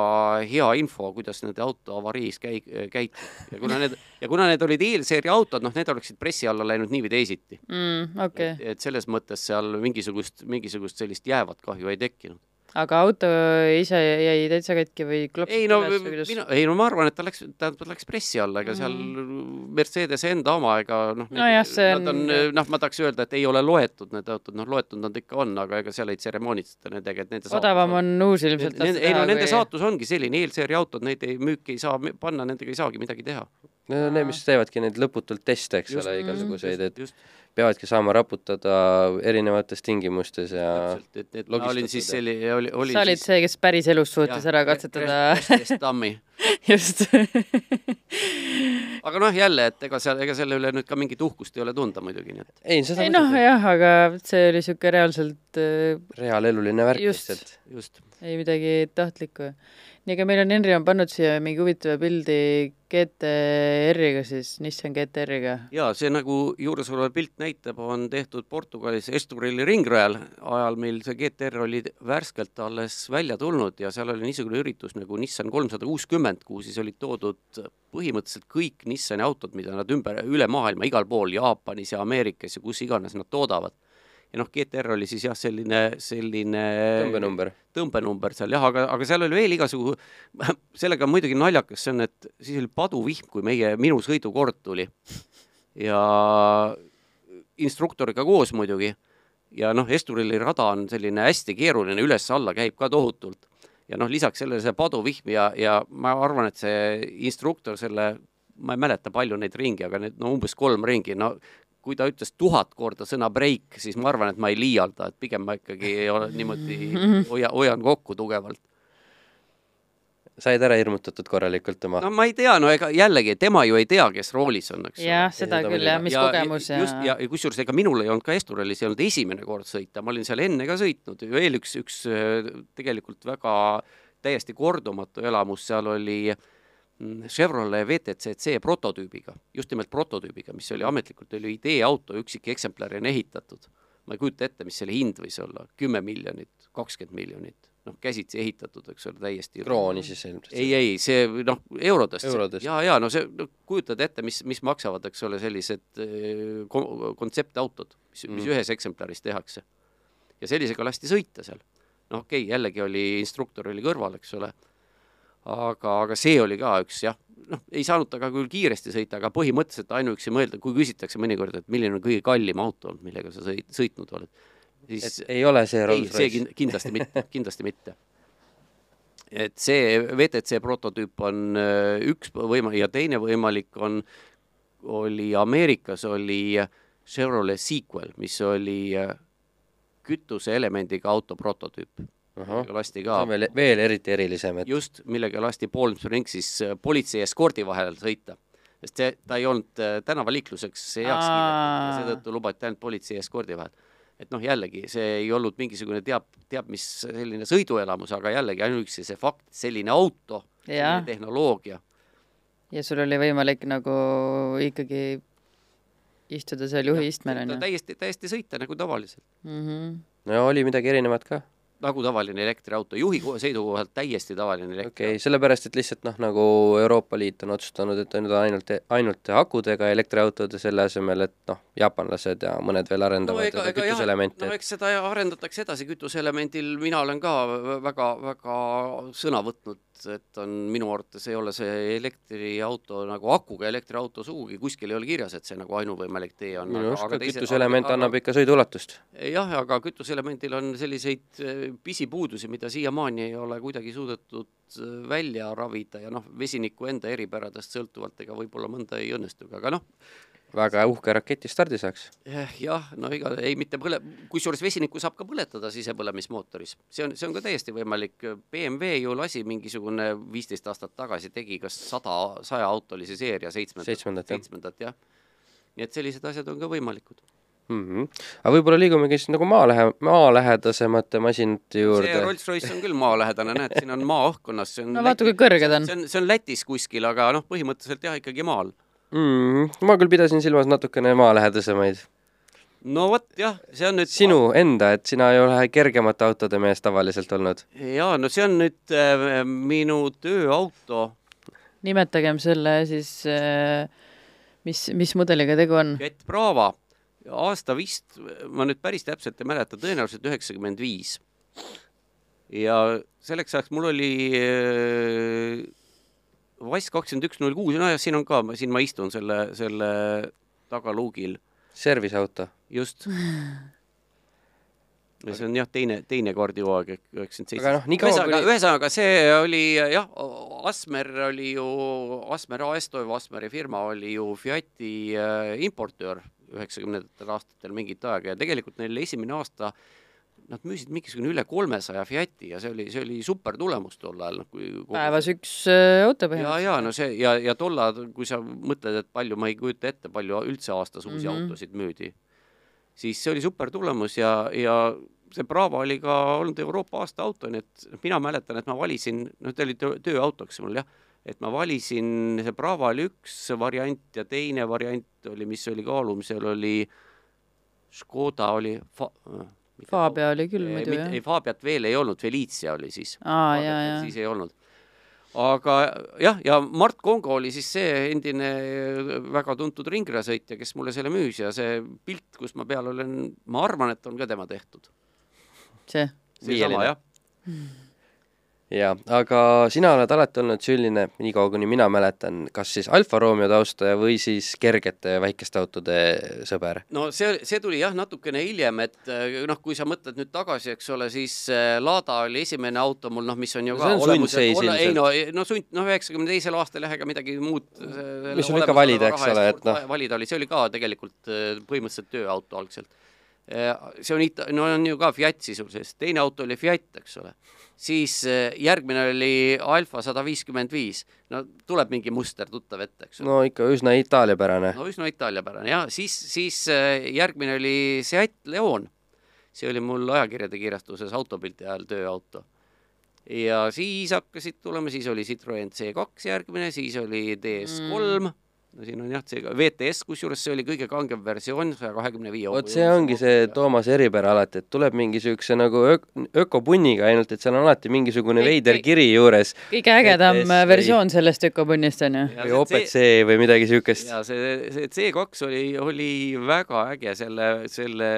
hea info, kuidas nende auto avariis käi-, käitub ja kuna need ja kuna need olid eelseeria autod, noh, need oleksid pressi alla läinud nii või teisiti mm,. okei okay., et selles mõttes seal mingisugust, mingisugust sellist jäävat kahju ei tekkinud. Aga auto ise jäi täitsa katki või klopsis ei no või mina, ei no ma arvan, et ta läks, ta läks pressi alla, ega seal Mercedese enda oma, ega noh, Nojah, see nad on noh, ma tahaks öelda, et ei ole loetud need autod, noh, loetud nad ikka on, aga ega seal ei tseremoonitseta nendega, et nende odavam on uus ilmselt ei no nende saatus ongi selline, eelseeria autod, neid ei, müüki ei saa panna, nendega ei saagi midagi teha. Need on need, mis teevadki neid lõputult teste, eks Just, ole, igasuguseid, et just peavadki saama raputada erinevates tingimustes ja täpselt, et, et ma olin siis selline, oli, oli sa olid see, kes päriselus suutis ära katsetada Dummy just aga noh, jälle, et ega seal, ega selle üle nüüd ka mingit uhkust ei ole tunda muidugi, nii et ei, seda ei noh, jah, aga see oli siuke reaalselt äh, reaaleluline värk Just. lihtsalt. just. ei midagi tahtlikku. nii, aga meil on Henri on pannud siia mingi huvitava pildi GTR-iga siis, Nissan GTR-iga. ja see nagu juuresolev pilt näitab, on tehtud Portugalis Esturilli ringrajal ajal, mil see GTR oli värskelt alles välja tulnud ja seal oli niisugune üritus nagu Nissan kolmsada kuuskümmend, kuhu siis olid toodud põhimõtteliselt kõik Nissani autod, mida nad ümber, üle maailma igal pool, Jaapanis ja Ameerikas ja kus iganes nad toodavad. Ja noh, GTR oli siis jah, selline, selline tõmbenumber. tõmbenumber seal jah, aga, aga seal oli veel igasugu, sellega muidugi naljakas, see on, et siis oli paduvihm, kui meie, minu sõidukord tuli. ja instruktoriga koos muidugi. ja noh, Esturili rada on selline hästi keeruline, üles-alla käib ka tohutult. ja noh, lisaks sellele see paduvihm ja, ja ma arvan, et see instruktor selle, ma ei mäleta, palju neid ringi, aga need no umbes kolm ringi, no kui ta ütles tuhat korda sõna breik, siis ma arvan, et ma ei liialda, et pigem ma ikkagi ei ole niimoodi, hoia, hoian kokku tugevalt. said ära hirmutatud korralikult oma no ma ei tea, no ega jällegi, tema ju ei tea, kes roolis on, eks jah, seda seda küll jah, mis kogemus ja, just ja, ja kusjuures ega minul ei olnud ka Esturalis ei olnud esimene kord sõita, ma olin seal enne ka sõitnud, veel üks, üks äh, tegelikult väga täiesti kordumatu elamus seal oli mm, Chevrolet VTC C prototüübiga, just nimelt prototüübiga, mis oli ametlikult oli ideeauto, üksik eksemplar on ehitatud. ma ei kujuta ette, mis selle hind võis olla, kümme miljonit, kakskümmend miljonit, noh käsitsi ehitatud, eks ole, täiesti krooni siis ilmselt. ei, ei, see noh, eurodest, Eurodest. ja, ja no see no,, kujutad ette, mis, mis maksavad, eks ole, sellised eh, ko- kontseptautod, mis mm., mis Mm. ühes eksemplaris tehakse. ja sellisega lasti sõita seal. noh, okei okay,, jällegi oli instruktor oli kõrval, eks ole, aga, aga see oli ka üks jah, noh, ei saanud temaga küll kiiresti sõita, aga põhimõtteliselt ainuüksi mõelda, kui küsitakse mõnikord, et milline on kõige kallim auto millega sa sõit, sõitnud oled, siis et ei ole see ei, Rolls see Royce. kin- kindlasti mitte, kindlasti mitte. et see VTC prototüüp on äh, üks võima- ja teine võimalik on, oli Ameerikas oli Chevrolet Sequel, mis oli äh, kütuseelemendiga auto prototüüp, lasti see ka on veel, veel eriti erilisem, et just, millega lasti Palm Springsis äh, politsei eskordi vahel sõita. sest see, ta ei olnud äh, tänavaliikluseks heaks kiidetud ja seetõttu lubati ainult politsei eskordi vahel. et noh, jällegi see ei olnud mingisugune teab, teab mis selline sõiduelamus, aga jällegi ainuüksi see fakt, selline auto, selline tehnoloogia, ja sul oli võimalik nagu ikkagi istuda seal juhi istmel ta onju täiesti, täiesti sõita nagu tavaliselt. mm. -hmm. no oli midagi erinevat ka. Nagu tavaline elektriauto, juhi ko- seisukohalt täiesti tavaline okei elektriauto okay,, sellepärast et lihtsalt noh, nagu Euroopa Liit on otsustanud, et on ainult, ainult akudega elektriautod ja selle asemel, et noh, jaapanlased ja mõned veel arendavad no, kütuseelemente no eks seda arendatakse edasi kütuseelemendil, mina olen ka väga, väga sõna võtnud, et on minu arvates ei ole see elektriauto nagu akuga elektriauto sugugi, kuskil ei ole kirjas, et see nagu ainuvõimalik tee on. minu arust ka kütuseelement annab ikka sõiduulatust. jah, aga kütuseelemendil on selliseid pisipuudusi, mida siiamaani ei ole kuidagi suudetud eh, välja ravida ja noh, vesiniku enda eripäradest sõltuvalt ega võib-olla mõnda ei õnnestugi, aga noh, väga uhke raketistardi saaks. jah, no ega ei mitte põle-, kusjuures vesinikku saab ka põletada sisepõlemismootoris, see on, see on ka täiesti võimalik. BMW ju lasi mingisugune viisteist aastat tagasi tegi kas sada, sajaautolise seeria seitsmendat, seitsmendat, seitsmendat jah. nii et sellised asjad on ka võimalikud mm. -hmm. aga võib-olla liigumegi siis nagu maalähe-, maalähedasemate masinate juurde. see Rolls-Royce on küll maalähedane, näed, siin on maaõhkkonnas, see on no vaata, kui kõrge ta on. see on, see on Lätis kuskil, aga noh, põhimõtteliselt jah, ikkagi maal mm,. ma küll pidasin silmas natukene maalähedasemaid. no vot jah, see on nüüd sinu enda, et sina ei ole kergemate autode mees tavaliselt olnud. jaa, no see on nüüd äh, minu tööauto. nimetagem selle siis äh, mis, mis mudeliga tegu on? Jet Brava, aasta vist, ma nüüd päris täpselt ei mäleta, tõenäoliselt üheksakümmend viis. ja selleks ajaks mul oli äh, Vass kakskümmend üks null kuus, nojah, siin on ka, siin ma istun selle, selle tagaluugil. Service auto. just. ja see on jah, teine, teine kordihooaeg ehk üheksakümmend seitse. aga noh, nii kaua kuni..., ühesõnaga see oli jah, Asmer oli ju, Asmer AS, Toivo Asmeri firma oli ju Fiati äh, importöör üheksakümnendatel aastatel mingit aega ja tegelikult neil esimene aasta nad müüsid mingisugune üle kolmesaja Fiati ja see oli, see oli super tulemus tol ajal, noh kui päevas üks äh, auto põhimõtteliselt. ja, ja no see ja, ja tol ajal, kui sa mõtled, et palju, ma ei kujuta ette, palju üldse aastas uusi mm -hmm. autosid müüdi, siis see oli super tulemus ja, ja see Brava oli ka olnud Euroopa aasta auto, nii et mina mäletan, et ma valisin, noh, ta oli töö, tööautoks mul jah, et ma valisin, see Brava oli üks variant ja teine variant oli, mis oli kaalumisel, oli Škoda oli fa-, Fabia oli küll muidu jah. ei, Fabiat veel ei olnud, Felicia oli siis. siis ei olnud. aga jah, ja Mart Kongo oli siis see endine väga tuntud ringrajasõitja, kes mulle selle müüs ja see pilt, kus ma peal olen, ma arvan, et on ka tema tehtud. see? seesama jah jaa, aga sina oled alati olnud selline, niikaua kuni mina mäletan, kas siis Alfa Romeo taustaja või siis kergete väikeste autode sõber? no see, see tuli jah, natukene hiljem, et noh, kui sa mõtled nüüd tagasi, eks ole, siis äh, Lada oli esimene auto mul, noh, mis on ju no, ka olemuselt, ei no, no sund, noh, üheksakümne teisel aastal jah, ega midagi muud mis sul ikka valida, eks ole, et noh. valida oli, see oli ka tegelikult põhimõtteliselt tööauto algselt see on ita-, no on ju ka Fiat sisuliselt, teine auto oli Fiat, eks ole siis eh, järgmine oli Alfa sada viiskümmend viis. no tuleb mingi muster tuttav ette, eks ole. no ikka üsna itaaliapärane. no üsna itaaliapärane ja siis, siis eh, järgmine oli Seat Leon. see oli mul ajakirjade kirjastuses autopildi ajal tööauto. ja siis hakkasid tulema, siis oli Citroen C2 järgmine, siis oli DS3 mm no siin on jah, see VTS, kusjuures see oli kõige kangem versioon, saja kahekümne viie vot see ongi see Toomase eripära alati, et tuleb mingi niisuguse nagu ök-, ökopunniga ainult, et seal on alati mingisugune Kõik, veider kiri juures. kõige ägedam VTS versioon või... sellest ökopunnist on ju. või OPC või midagi niisugust. ja see, see C2 oli, oli väga äge selle, selle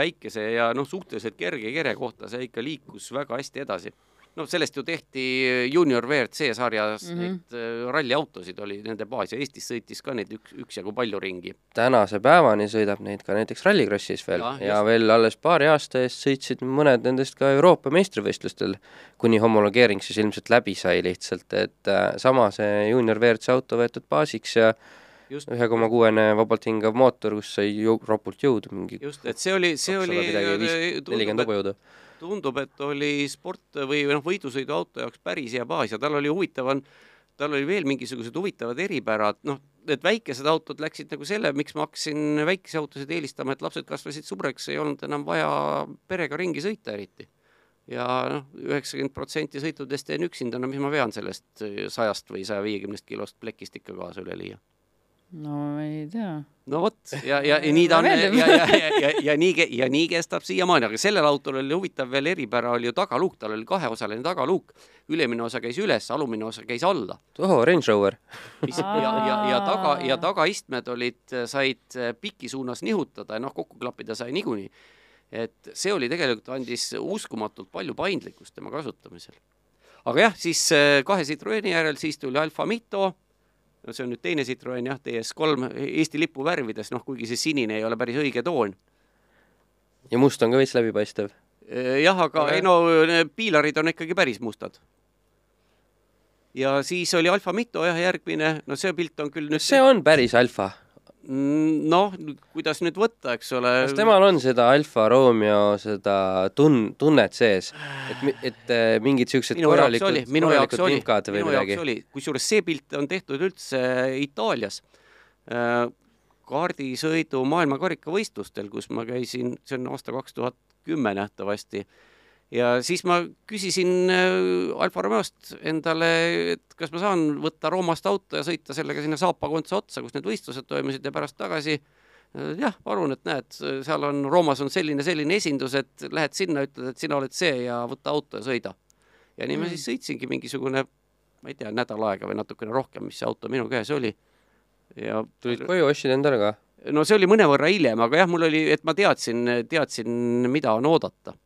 väikese ja noh, suhteliselt kerge kere kohta, see ikka liikus väga hästi edasi noh, sellest ju tehti juunior WRC sarjas mm -hmm. neid äh, ralliautosid oli nende baas ja Eestis sõitis ka neid üks, üksjagu palju ringi. tänase päevani sõidab neid ka näiteks Rallycrossis veel. Ja, ja veel alles paari aasta eest sõitsid mõned nendest ka Euroopa meistrivõistlustel, kuni homologeering siis ilmselt läbi sai lihtsalt, et äh, sama see juunior WRC auto võetud baasiks ja ühe koma kuuene vabalt hingav mootor, kus sai ju ropult jõudu mingi just, et see oli, see oli nelikümmend hobujõudu tundub, et oli sport või noh, võidusõiduauto jaoks päris hea baas ja tal oli huvitav on, tal oli veel mingisugused huvitavad eripärad, noh, need väikesed autod läksid nagu selle, miks ma hakkasin väikesi autosid eelistama, et lapsed kasvasid suureks, ei olnud enam vaja perega ringi sõita eriti. ja noh, üheksakümmend protsenti sõitudest teen üksinda, no mis ma vean sellest sajast või saja viiekümnest kilost plekist ikka kaasa üleliia no ma ei tea. no vot ja, ja, ja nii ta on ja, ja, ja, ja, ja nii, ja nii kestab siiamaani, aga sellel autol oli huvitav veel eripära oli ju tagaluuk, tal oli kaheosaline tagaluuk. ülemine osa käis üles, alumine osa käis alla. ohoo, Range Rover. ja, ja, ja taga ja tagaistmed olid, said piki suunas nihutada ja noh, kokku klappida sai niikuinii. et see oli tegelikult, andis uskumatult palju paindlikkust tema kasutamisel. aga jah, siis kahe Citroeni järel, siis tuli Alfa Mito no see on nüüd teine Citroen jah, DS3 Eesti lipu värvides, noh kuigi see sinine ei ole päris õige toon. ja must on ka veits läbipaistev. jah, aga ei no piilarid on ikkagi päris mustad. ja siis oli Alfa Mito jah, järgmine, no see pilt on küll nüüd see on päris Alfa noh, kuidas nüüd võtta, eks ole. kas temal on seda Alfa Romeo seda tun-, tunnet sees, et, et äh, mingid siuksed korralikud, korralikud vimkad või midagi? kusjuures see pilt on tehtud üldse Itaalias äh, kaardisõidu maailmakarikavõistlustel, kus ma käisin, see on aasta kaks tuhat kümme nähtavasti ja siis ma küsisin äh, Alfa Romeost endale, et kas ma saan võtta Roomast auto ja sõita sellega sinna Saapa kontsa otsa, kus need võistlused toimusid ja pärast tagasi äh, jah, palun, et näed, seal on, Roomas on selline, selline esindus, et lähed sinna, ütled, et sina oled see ja võta auto ja sõida. ja nii mm. ma siis sõitsingi mingisugune, ma ei tea, nädal aega või natukene rohkem, mis see auto minu käes oli. ja tulid koju, ostsid endale ka? no see oli mõnevõrra hiljem, aga jah, mul oli, et ma teadsin, teadsin, mida on oodata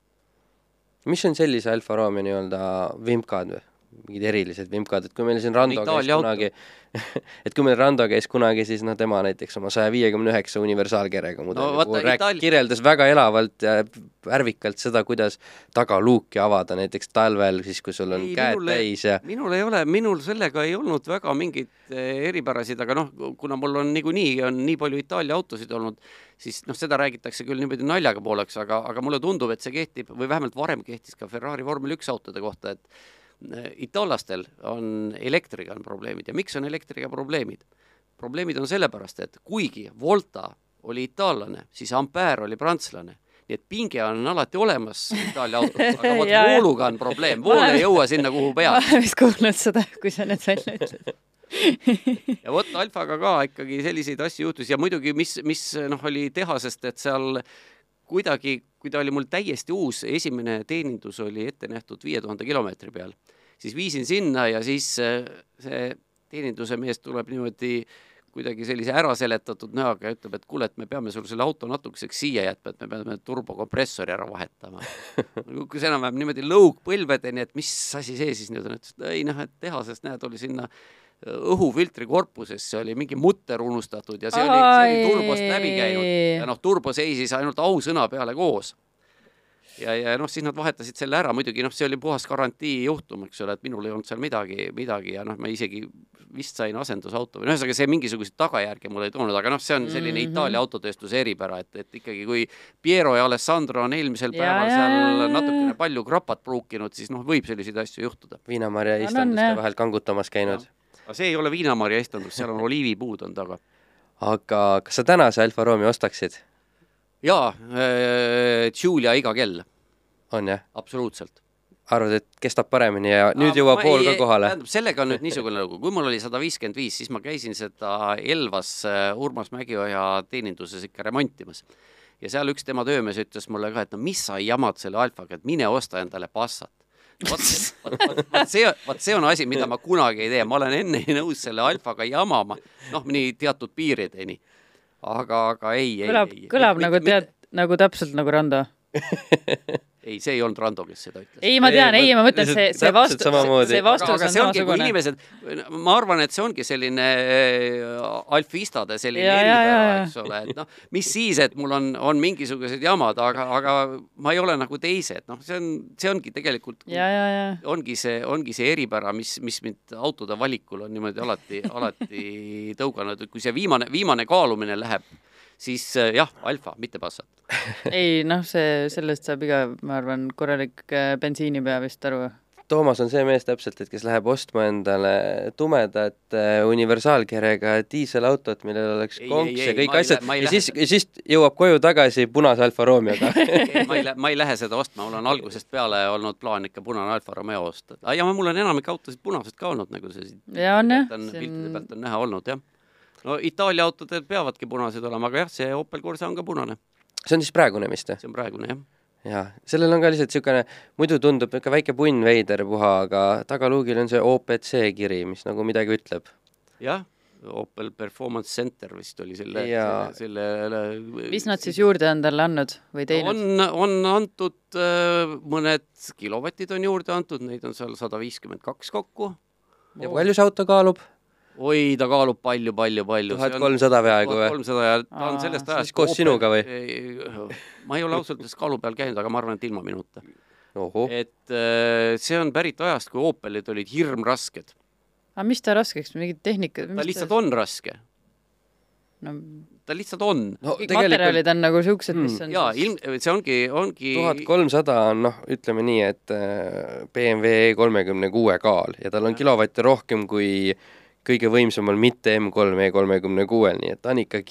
mis on sellise Alfa Romeo nii-öelda vimkad või? Mingid erilised vimkad, et kui meil siin Rando käis kunagi et kui meil Rando käis kunagi, siis noh, tema näiteks oma saja viiekümne üheksa universaalkerega mudeli no, puhul rääk-, Itaali... kirjeldas väga elavalt ja värvikalt seda, kuidas tagaluuki avada näiteks talvel, siis kui sul on ei, käed minul, täis ja minul ei ole, minul sellega ei olnud väga mingeid eh, eripärasid, aga noh, kuna mul on niikuinii on nii palju Itaalia autosid olnud, siis noh, seda räägitakse küll niimoodi naljaga pooleks, aga, aga mulle tundub, et see kehtib või vähemalt varem kehtis ka Ferrari vormel üks autode kohta, et itaallastel on elektriga on probleemid. Ja miks on elektriga probleemid? probleemid on sellepärast, et kuigi Volta oli itaallane, siis Ampere oli prantslane. Nii et pinge on alati olemas Itaalia autos, aga vot vooluga on probleem, vool ei jõua sinna, kuhu peab. ma olen vist kuulnud seda, kui sa nüüd välja ütled. Ja vot Alfaga ka ikkagi selliseid asju juhtus. Ja muidugi, mis, mis noh, oli tehasest, et seal kuidagi, kui ta oli mul täiesti uus, esimene teenindus oli ette nähtud viie tuhande kilomeetri peal, siis viisin sinna ja siis äh, see teeninduse mees tuleb niimoodi kuidagi sellise äraseletatud näoga ja ütleb, et kuule, et me peame sul selle auto natukeseks siia jätma, et me peame turbokompressori ära vahetama. Kukkus enam-vähem niimoodi lõug põlvedeni, et mis asi see siis nüüd on, ütles, et ei noh, et tehasest näed, oli sinna õhufiltri korpusesse oli mingi mutter unustatud ja see oli, see oli turbost läbi käinud. Ja noh, turbo seisis ainult ausõna peale koos. Ja, ja noh, siis nad vahetasid selle ära, muidugi noh, see oli puhas garantiijuhtum, eks ole, et minul ei olnud seal midagi, midagi ja noh, ma isegi vist sain asendusauto või noh, ühesõnaga see mingisuguseid tagajärgi mul ei toonud, aga noh, see on selline mm -hmm. Itaalia autotööstuse eripära, et, et ikkagi kui Piero ja Alessandro on eelmisel ja, päeval ja, seal ja, natukene palju krapat pruukinud, siis noh, võib selliseid asju juhtuda. viinamarja istanduste vahel kangutamas käinud aga see ei ole viinamarja istandus, seal on oliivipuud on taga. aga kas sa tänase Alfa Romeo ostaksid? Jaa äh,, Giulia iga kell. on jah? absoluutselt arvad, et kestab paremini ja nüüd jõuab pool ka kohale? tähendab, sellega on nüüd niisugune lugu, kui mul oli sada viiskümmend viis, siis ma käisin seda Elvas äh, Urmas Mägioja teeninduses ikka remontimas. ja seal üks tema töömees ütles mulle ka, et no mis sa jamad selle Alfaga, et mine osta endale Passat vot, vot, vot see, vot see on asi, mida ma kunagi ei tee, ma olen enne nõus selle alfaga jamama, noh, nii teatud piirideni. Aga, aga ei, ei, kõlab, kõlab mit, nagu tead, nagu täpselt nagu Rando ei, see ei olnud Rando, kes seda ütles. ei, ma tean, ei, ma mõtlen, see, see vastus, see vastus aga, on samasugune. inimesed, ma arvan, et see ongi selline äh, alfistade selline eripära, eks ole, et noh, mis siis, et mul on, on mingisugused jamad, aga, aga ma ei ole nagu teised, noh, see on, see ongi tegelikult, ongi see, ongi see eripära, mis, mis mind autode valikul on niimoodi alati, alati tõuganud, et kui see viimane, viimane kaalumine läheb siis äh, jah, alfa, mitte Passat ei noh, see, sellest saab iga, ma arvan, korralik äh, bensiinipea vist aru. Toomas on see mees täpselt, et kes läheb ostma endale tumedat äh, universaalkerega diiselautot, millel oleks ei, konks ei, ja kõik asjad ja siis, ja siis jõuab koju tagasi punase Alfa Romeoga ma ei, ma ei lähe seda ostma, mul on algusest peale olnud plaan ikka punane Alfa Romeo osta. ja mul on enamik autosid punased ka olnud, nagu see siit ja on jah. piltide pealt on näha olnud, jah no Itaalia autodel peavadki punased olema, aga jah, see Opel Corsa on ka punane. see on siis praegune vist või? see on praegune jah. jaa, sellel on ka lihtsalt niisugune, muidu tundub niisugune väike punn veider puha, aga tagaluugil on see OPC kiri, mis nagu midagi ütleb. jah Opel Performance Center vist oli selle, ja... selle, selle mis nad siis juurde on talle andnud või teinud? on, on antud äh, mõned kilovatid on juurde antud, neid on seal sada viiskümmend kaks kokku. ja palju see auto kaalub? Oi, ta kaalub palju, palju, palju. tuhat kolmsada peaaegu või? kolmsada ja ta on sellest ajast. koos Opel... sinuga või? ma ei ole ausalt öeldes kaalu peal käinud, aga ma arvan, et ilma minuta. Oho. et äh, see on pärit ajast, kui Opelid olid hirmrasked aga mis ta raskeks, mingid tehnikad? ta lihtsalt ta... on raske no ta lihtsalt on no,. kõik tegelikult... materjalid on nagu siuksed, mis hmm. on jaa, ilm, see ongi, ongi tuhat kolmsada on noh, ütleme nii, et äh, BMW E kolmekümne kuue kaal ja tal on kilovatte rohkem kui kõige võimsamal mitte M3 E kolmekümne kuuel, nii et ta on ikka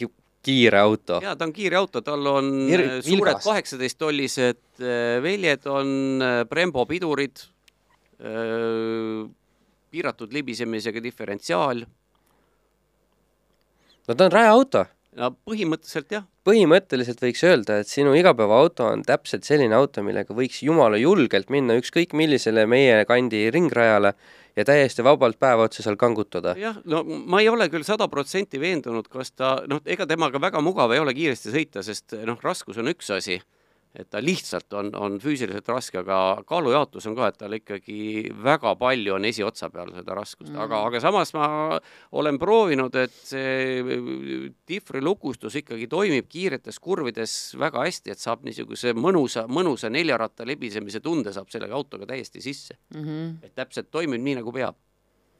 kiire auto. jaa, ta on kiire auto, tal on Vir suured kaheksateist tollised äh, väljed, on äh, Brembo pidurid, piiratud libisemisega diferentsiaal. no ta on rajaauto. no põhimõtteliselt jah. põhimõtteliselt võiks öelda, et sinu igapäevaauto on täpselt selline auto, millega võiks jumala julgelt minna ükskõik millisele meie kandi ringrajale ja täiesti vabalt päeva otsa seal kangutada. jah, no ma ei ole küll sada protsenti veendunud, kas ta, noh, ega temaga väga mugav ei ole kiiresti sõita, sest noh, raskus on üks asi et ta lihtsalt on, on füüsiliselt raske, aga kaalujaotus on ka, et tal ikkagi väga palju on esiotsa peal seda raskust mm., aga, aga samas ma olen proovinud, et see difri lukustus ikkagi toimib kiiretes kurvides väga hästi, et saab niisuguse mõnusa, mõnusa neljaratta libisemise tunde saab sellega autoga täiesti sisse mm. -hmm. et täpselt toimib nii, nagu peab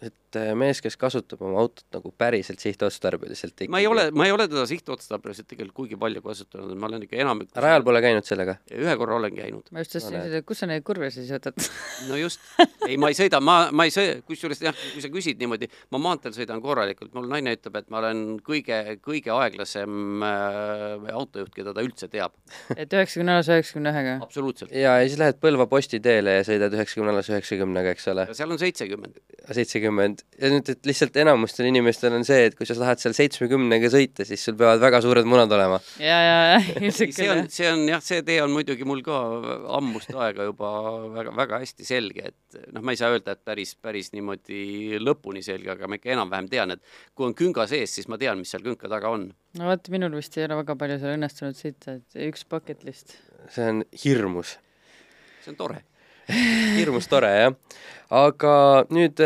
et äh, mees, kes kasutab oma autot nagu päriselt sihtotstarbeliselt ikkagi. ma ei ole, ma ei ole teda sihtotstarbeliselt tegelikult kuigi palju kasutanud, ma olen ikka enamik rajal pole käinud sellega? ühe korra olen käinud. ma just tahtsin küsida, kus sa neid kurve siis võtad no just, ei, ma ei sõida, ma, ma ei sõida, kusjuures jah, kui sa küsid niimoodi, ma maanteel sõidan korralikult, mul naine ütleb, et ma olen kõige, kõige aeglasem äh, autojuht, keda ta üldse teab. et üheksakümne alas üheksakümne ühega? absoluutselt. ja, ja siis lähed Põlva postiteele ja sõidad üheksakümne alas üheksakümnega, eks ole? seal on seitsekümmend. seitsekümmend seitsekümmend ja nüüd, et lihtsalt enamustel inimestel on see, et kui sa tahad seal seitsmekümnega sõita, siis sul peavad väga suured munad olema. ja, ja, ja ilmselt küll. see on, see on jah, see tee on muidugi mul ka ammust aega juba väga, väga hästi selge, et noh, ma ei saa öelda, et päris, päris niimoodi lõpuni selge, aga ma ikka enam-vähem tean, et kui on künga sees, siis ma tean, mis seal künka taga on. no vot, minul vist ei ole väga palju seal õnnestunud sõita, et üks bucket list. see on hirmus. see on tore hirmus tore, jah. aga nüüd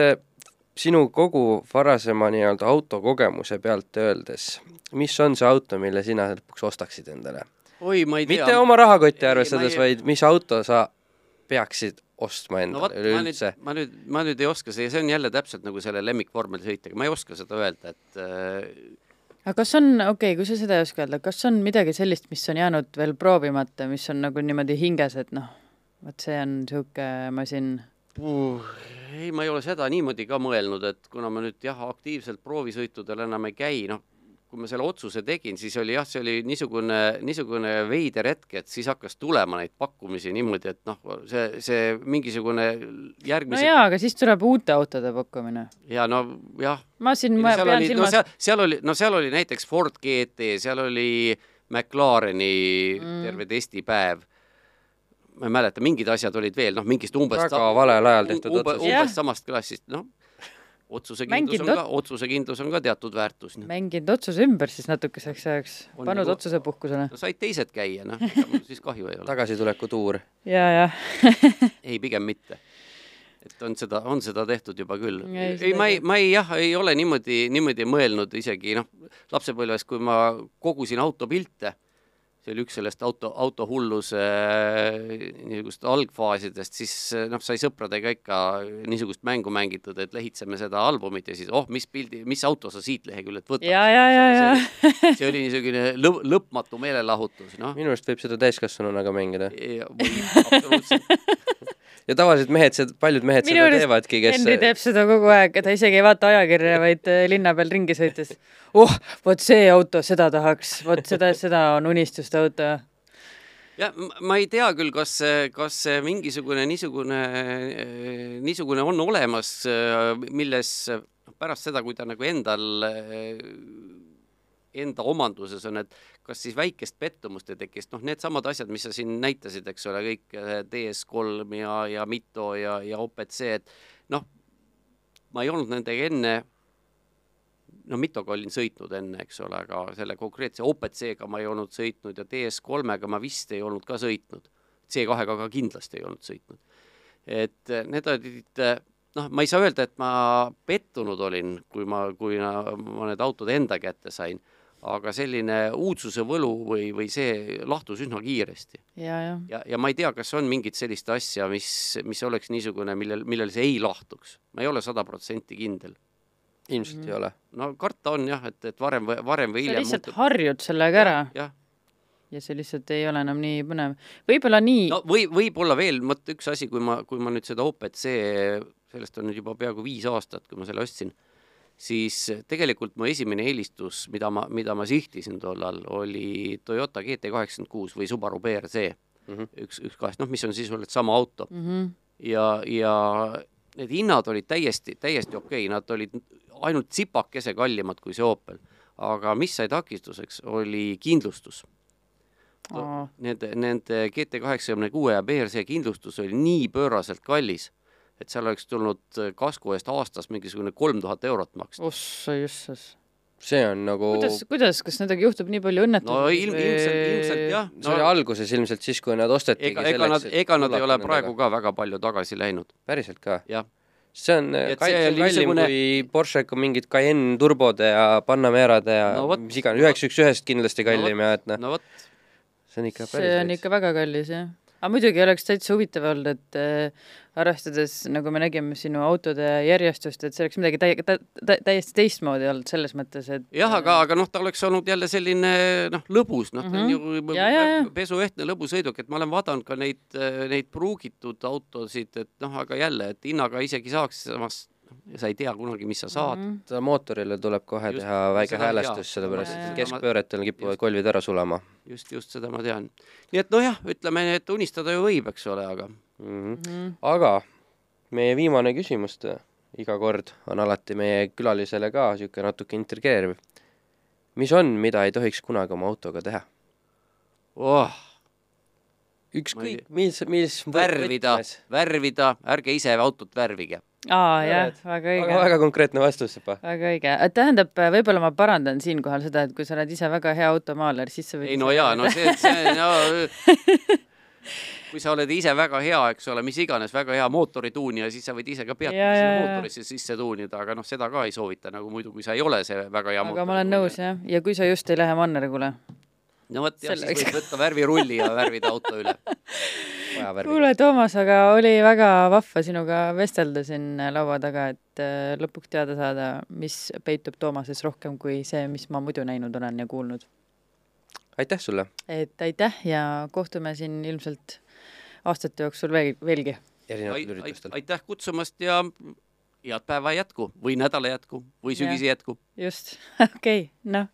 sinu kogu varasema nii-öelda autokogemuse pealt öeldes, mis on see auto, mille sina lõpuks ostaksid endale? oi, ma ei tea. mitte oma rahakotti arvestades ei..., vaid mis auto sa peaksid ostma endale no, üleüldse? ma nüüd, ma nüüd ei oska, see, see on jälle täpselt nagu selle lemmikvormeli sõitjaga, ma ei oska seda öelda, et äh... aga kas on, okei okay,, kui sa seda ei oska öelda, kas on midagi sellist, mis on jäänud veel proovimata, mis on nagu niimoodi hinges, et noh, vot see on niisugune masin uh,? Ei, ma ei ole seda niimoodi ka mõelnud, et kuna ma nüüd jah, aktiivselt proovisõitudel enam ei käi, noh, kui ma selle otsuse tegin, siis oli jah, see oli niisugune, niisugune veider hetk, et siis hakkas tulema neid pakkumisi niimoodi, et noh, see, see mingisugune järgmise no jaa, aga siis tuleb uute autode pakkumine. ja no jah. ma siin, ma pean oli, silmas no seal, seal oli, no seal oli näiteks Ford GT, seal oli McLareni mm. terve testipäev ma ei mäleta, mingid asjad olid veel, noh, mingist umbes väga valel ajal tehtud umbe, otsus. umbes samast klassist, noh, otsusekindlus on ka, otsusekindlus on ka teatud väärtus no.. mänginud otsuse ümber siis natukeseks ajaks, pannud nagu, otsuse puhkusele. no said teised käia, noh, siis kahju ei ole. tagasituleku tuur. ja, ja ei, pigem mitte. et on seda, on seda tehtud juba küll. ei, ma ei, ma ei jah, ei ole niimoodi, niimoodi mõelnud isegi noh, lapsepõlves, kui ma kogusin autopilte see oli üks sellest auto, autohulluse niisugust algfaasidest, siis noh, sai sõpradega ikka niisugust mängu mängitud, et lehitseme seda albumit ja siis oh, mis pildi, mis auto sa siit leheküljelt võtad. ja, ja, ja, ja. see oli niisugune lõp, lõpmatu meelelahutus, noh. minu arust võib seda täiskasvanuna ka mängida. absoluutselt ja tavaliselt mehed paljud mehed Minu seda teevadki, kes Henri teeb seda kogu aeg, ta isegi ei vaata ajakirja, vaid äh, linna peal ringi sõites. oh, vot see auto, seda tahaks, vot seda, seda on unistuste auto jah, ma ei tea küll, kas, kas mingisugune niisugune, niisugune on olemas, milles pärast seda, kui ta nagu endal enda omanduses on, et kas siis väikest pettumust ei teki, sest noh, needsamad asjad, mis sa siin näitasid, eks ole, kõik eh, DS3 ja, ja Mito ja, ja OPC, et noh, ma ei olnud nendega enne, no Mitoga olin sõitnud enne, eks ole, aga selle konkreetse OPC-ga ma ei olnud sõitnud ja DS3-ga ma vist ei olnud ka sõitnud. C2-ga ka kindlasti ei olnud sõitnud. et eh, need olid eh, noh, ma ei saa öelda, et ma pettunud olin, kui ma, kui ma, need autod enda kätte sain, aga selline uudsuse võlu või, või see lahtus üsna kiiresti. ja, ja, ja, ja ma ei tea, kas on mingit sellist asja, mis, mis oleks niisugune, millel, millel see ei lahtuks. ma ei ole sada protsenti kindel. ilmselt mm. ei ole. no karta on jah, et, et varem või, varem või sa hiljem lihtsalt muutub... harjud sellega ära jah, ja see lihtsalt ei ole enam nii põnev. võib-olla nii no või, võib-olla veel, vot üks asi, kui ma, kui ma nüüd seda OPC, sellest on nüüd juba peaaegu viis aastat, kui ma selle ostsin, siis tegelikult mu esimene eelistus, mida ma, mida ma sihtisin tollal, oli Toyota GT kaheksakümmend kuus või Subaru BRZ mm. -hmm. üks, üks kahest, noh, mis on sisuliselt sama auto mm. -hmm. ja, ja need hinnad olid täiesti, täiesti okei okay., nad olid ainult tsipakese kallimad kui see Opel. aga mis sai takistuseks, oli kindlustus Aa. Nende, nende GT kaheksakümne kuue ja BRC kindlustus oli nii pööraselt kallis, et seal oleks tulnud kasko eest aastas mingisugune kolm tuhat eurot maksta. ossa jussas. see on nagu kuidas, kuidas, kas nendega juhtub nii palju õnnetusi? no ilm, ilmselt, ilmselt jah see oli alguses ilmselt siis, kui nad ostetigi ega, ega nad, ega nad ei ole praegu ka väga palju tagasi läinud. päriselt ka? see on Et kall- see kallim niisugune- kui Porschega mingid Cayenne turbode ja Panamerade ja No vot. mis iganes, üheks üks ühest kindlasti kallim ja et noh, no vot, see on ikka see on ikka väga kallis, jah. Aga muidugi oleks täitsa huvitav olnud, et äh, arvestades, nagu me nägime sinu autode järjestust, et see oleks midagi täi- tä- tä- täiesti teistmoodi olnud selles mõttes, et jah, aga, aga noh, ta oleks olnud jälle selline noh, lõbus, noh, ta on Mhm. ju pesuehtne lõbusõiduk, et ma olen vaadanud ka neid, neid pruugitud autosid, et noh, aga jälle, et hinnaga isegi saaks, samas sa ei tea kunagi, mis sa saad mm. Seda mootorile tuleb kohe Just, teha väike seda häälestus, sellepärast et keskpööretel kipuvad kolvid ära sulama just, just seda ma tean. nii et nojah, ütleme, et unistada ju võib, eks ole, aga mm. -hmm. Mhm. aga meie viimane küsimus iga kord on alati meie külalisele ka niisugune natuke intrigeeriv. mis on, mida ei tohiks kunagi oma autoga teha? oh, ükskõik, mis, mis värvida, värvida, ärge ise autot värvige. Aa jah, väga väga, õige. väga konkreetne vastus juba. väga õige, tähendab, võib-olla ma parandan siinkohal seda, et kui sa oled ise väga hea automaaler, siis sa võid ei no jaa, no see, see no, kui sa oled ise väga hea, eks ole, mis iganes, väga hea mootorituunija, siis sa võid ise ka jaa, sinna mootorisse sisse tuunida, aga noh, seda ka ei soovita nagu muidu, kui sa ei ole see väga hea aga ma olen nõus jah, ja kui sa just ei lähe mannergule. No vot, jah, siis võid võtta värvirulli ja värvida auto üle. kuule, Toomas, aga oli väga vahva sinuga vestelda siin laua taga, et äh, lõpuks teada saada, mis peitub Toomases rohkem kui see, mis ma muidu näinud olen ja kuulnud. aitäh sulle! et aitäh ja kohtume siin ilmselt aastate jooksul veel, veelgi. erinevatel üritustel. aitäh kutsumast ja head päeva jätku või nädala jätku või sügise jätku. just, okei okay,, noh.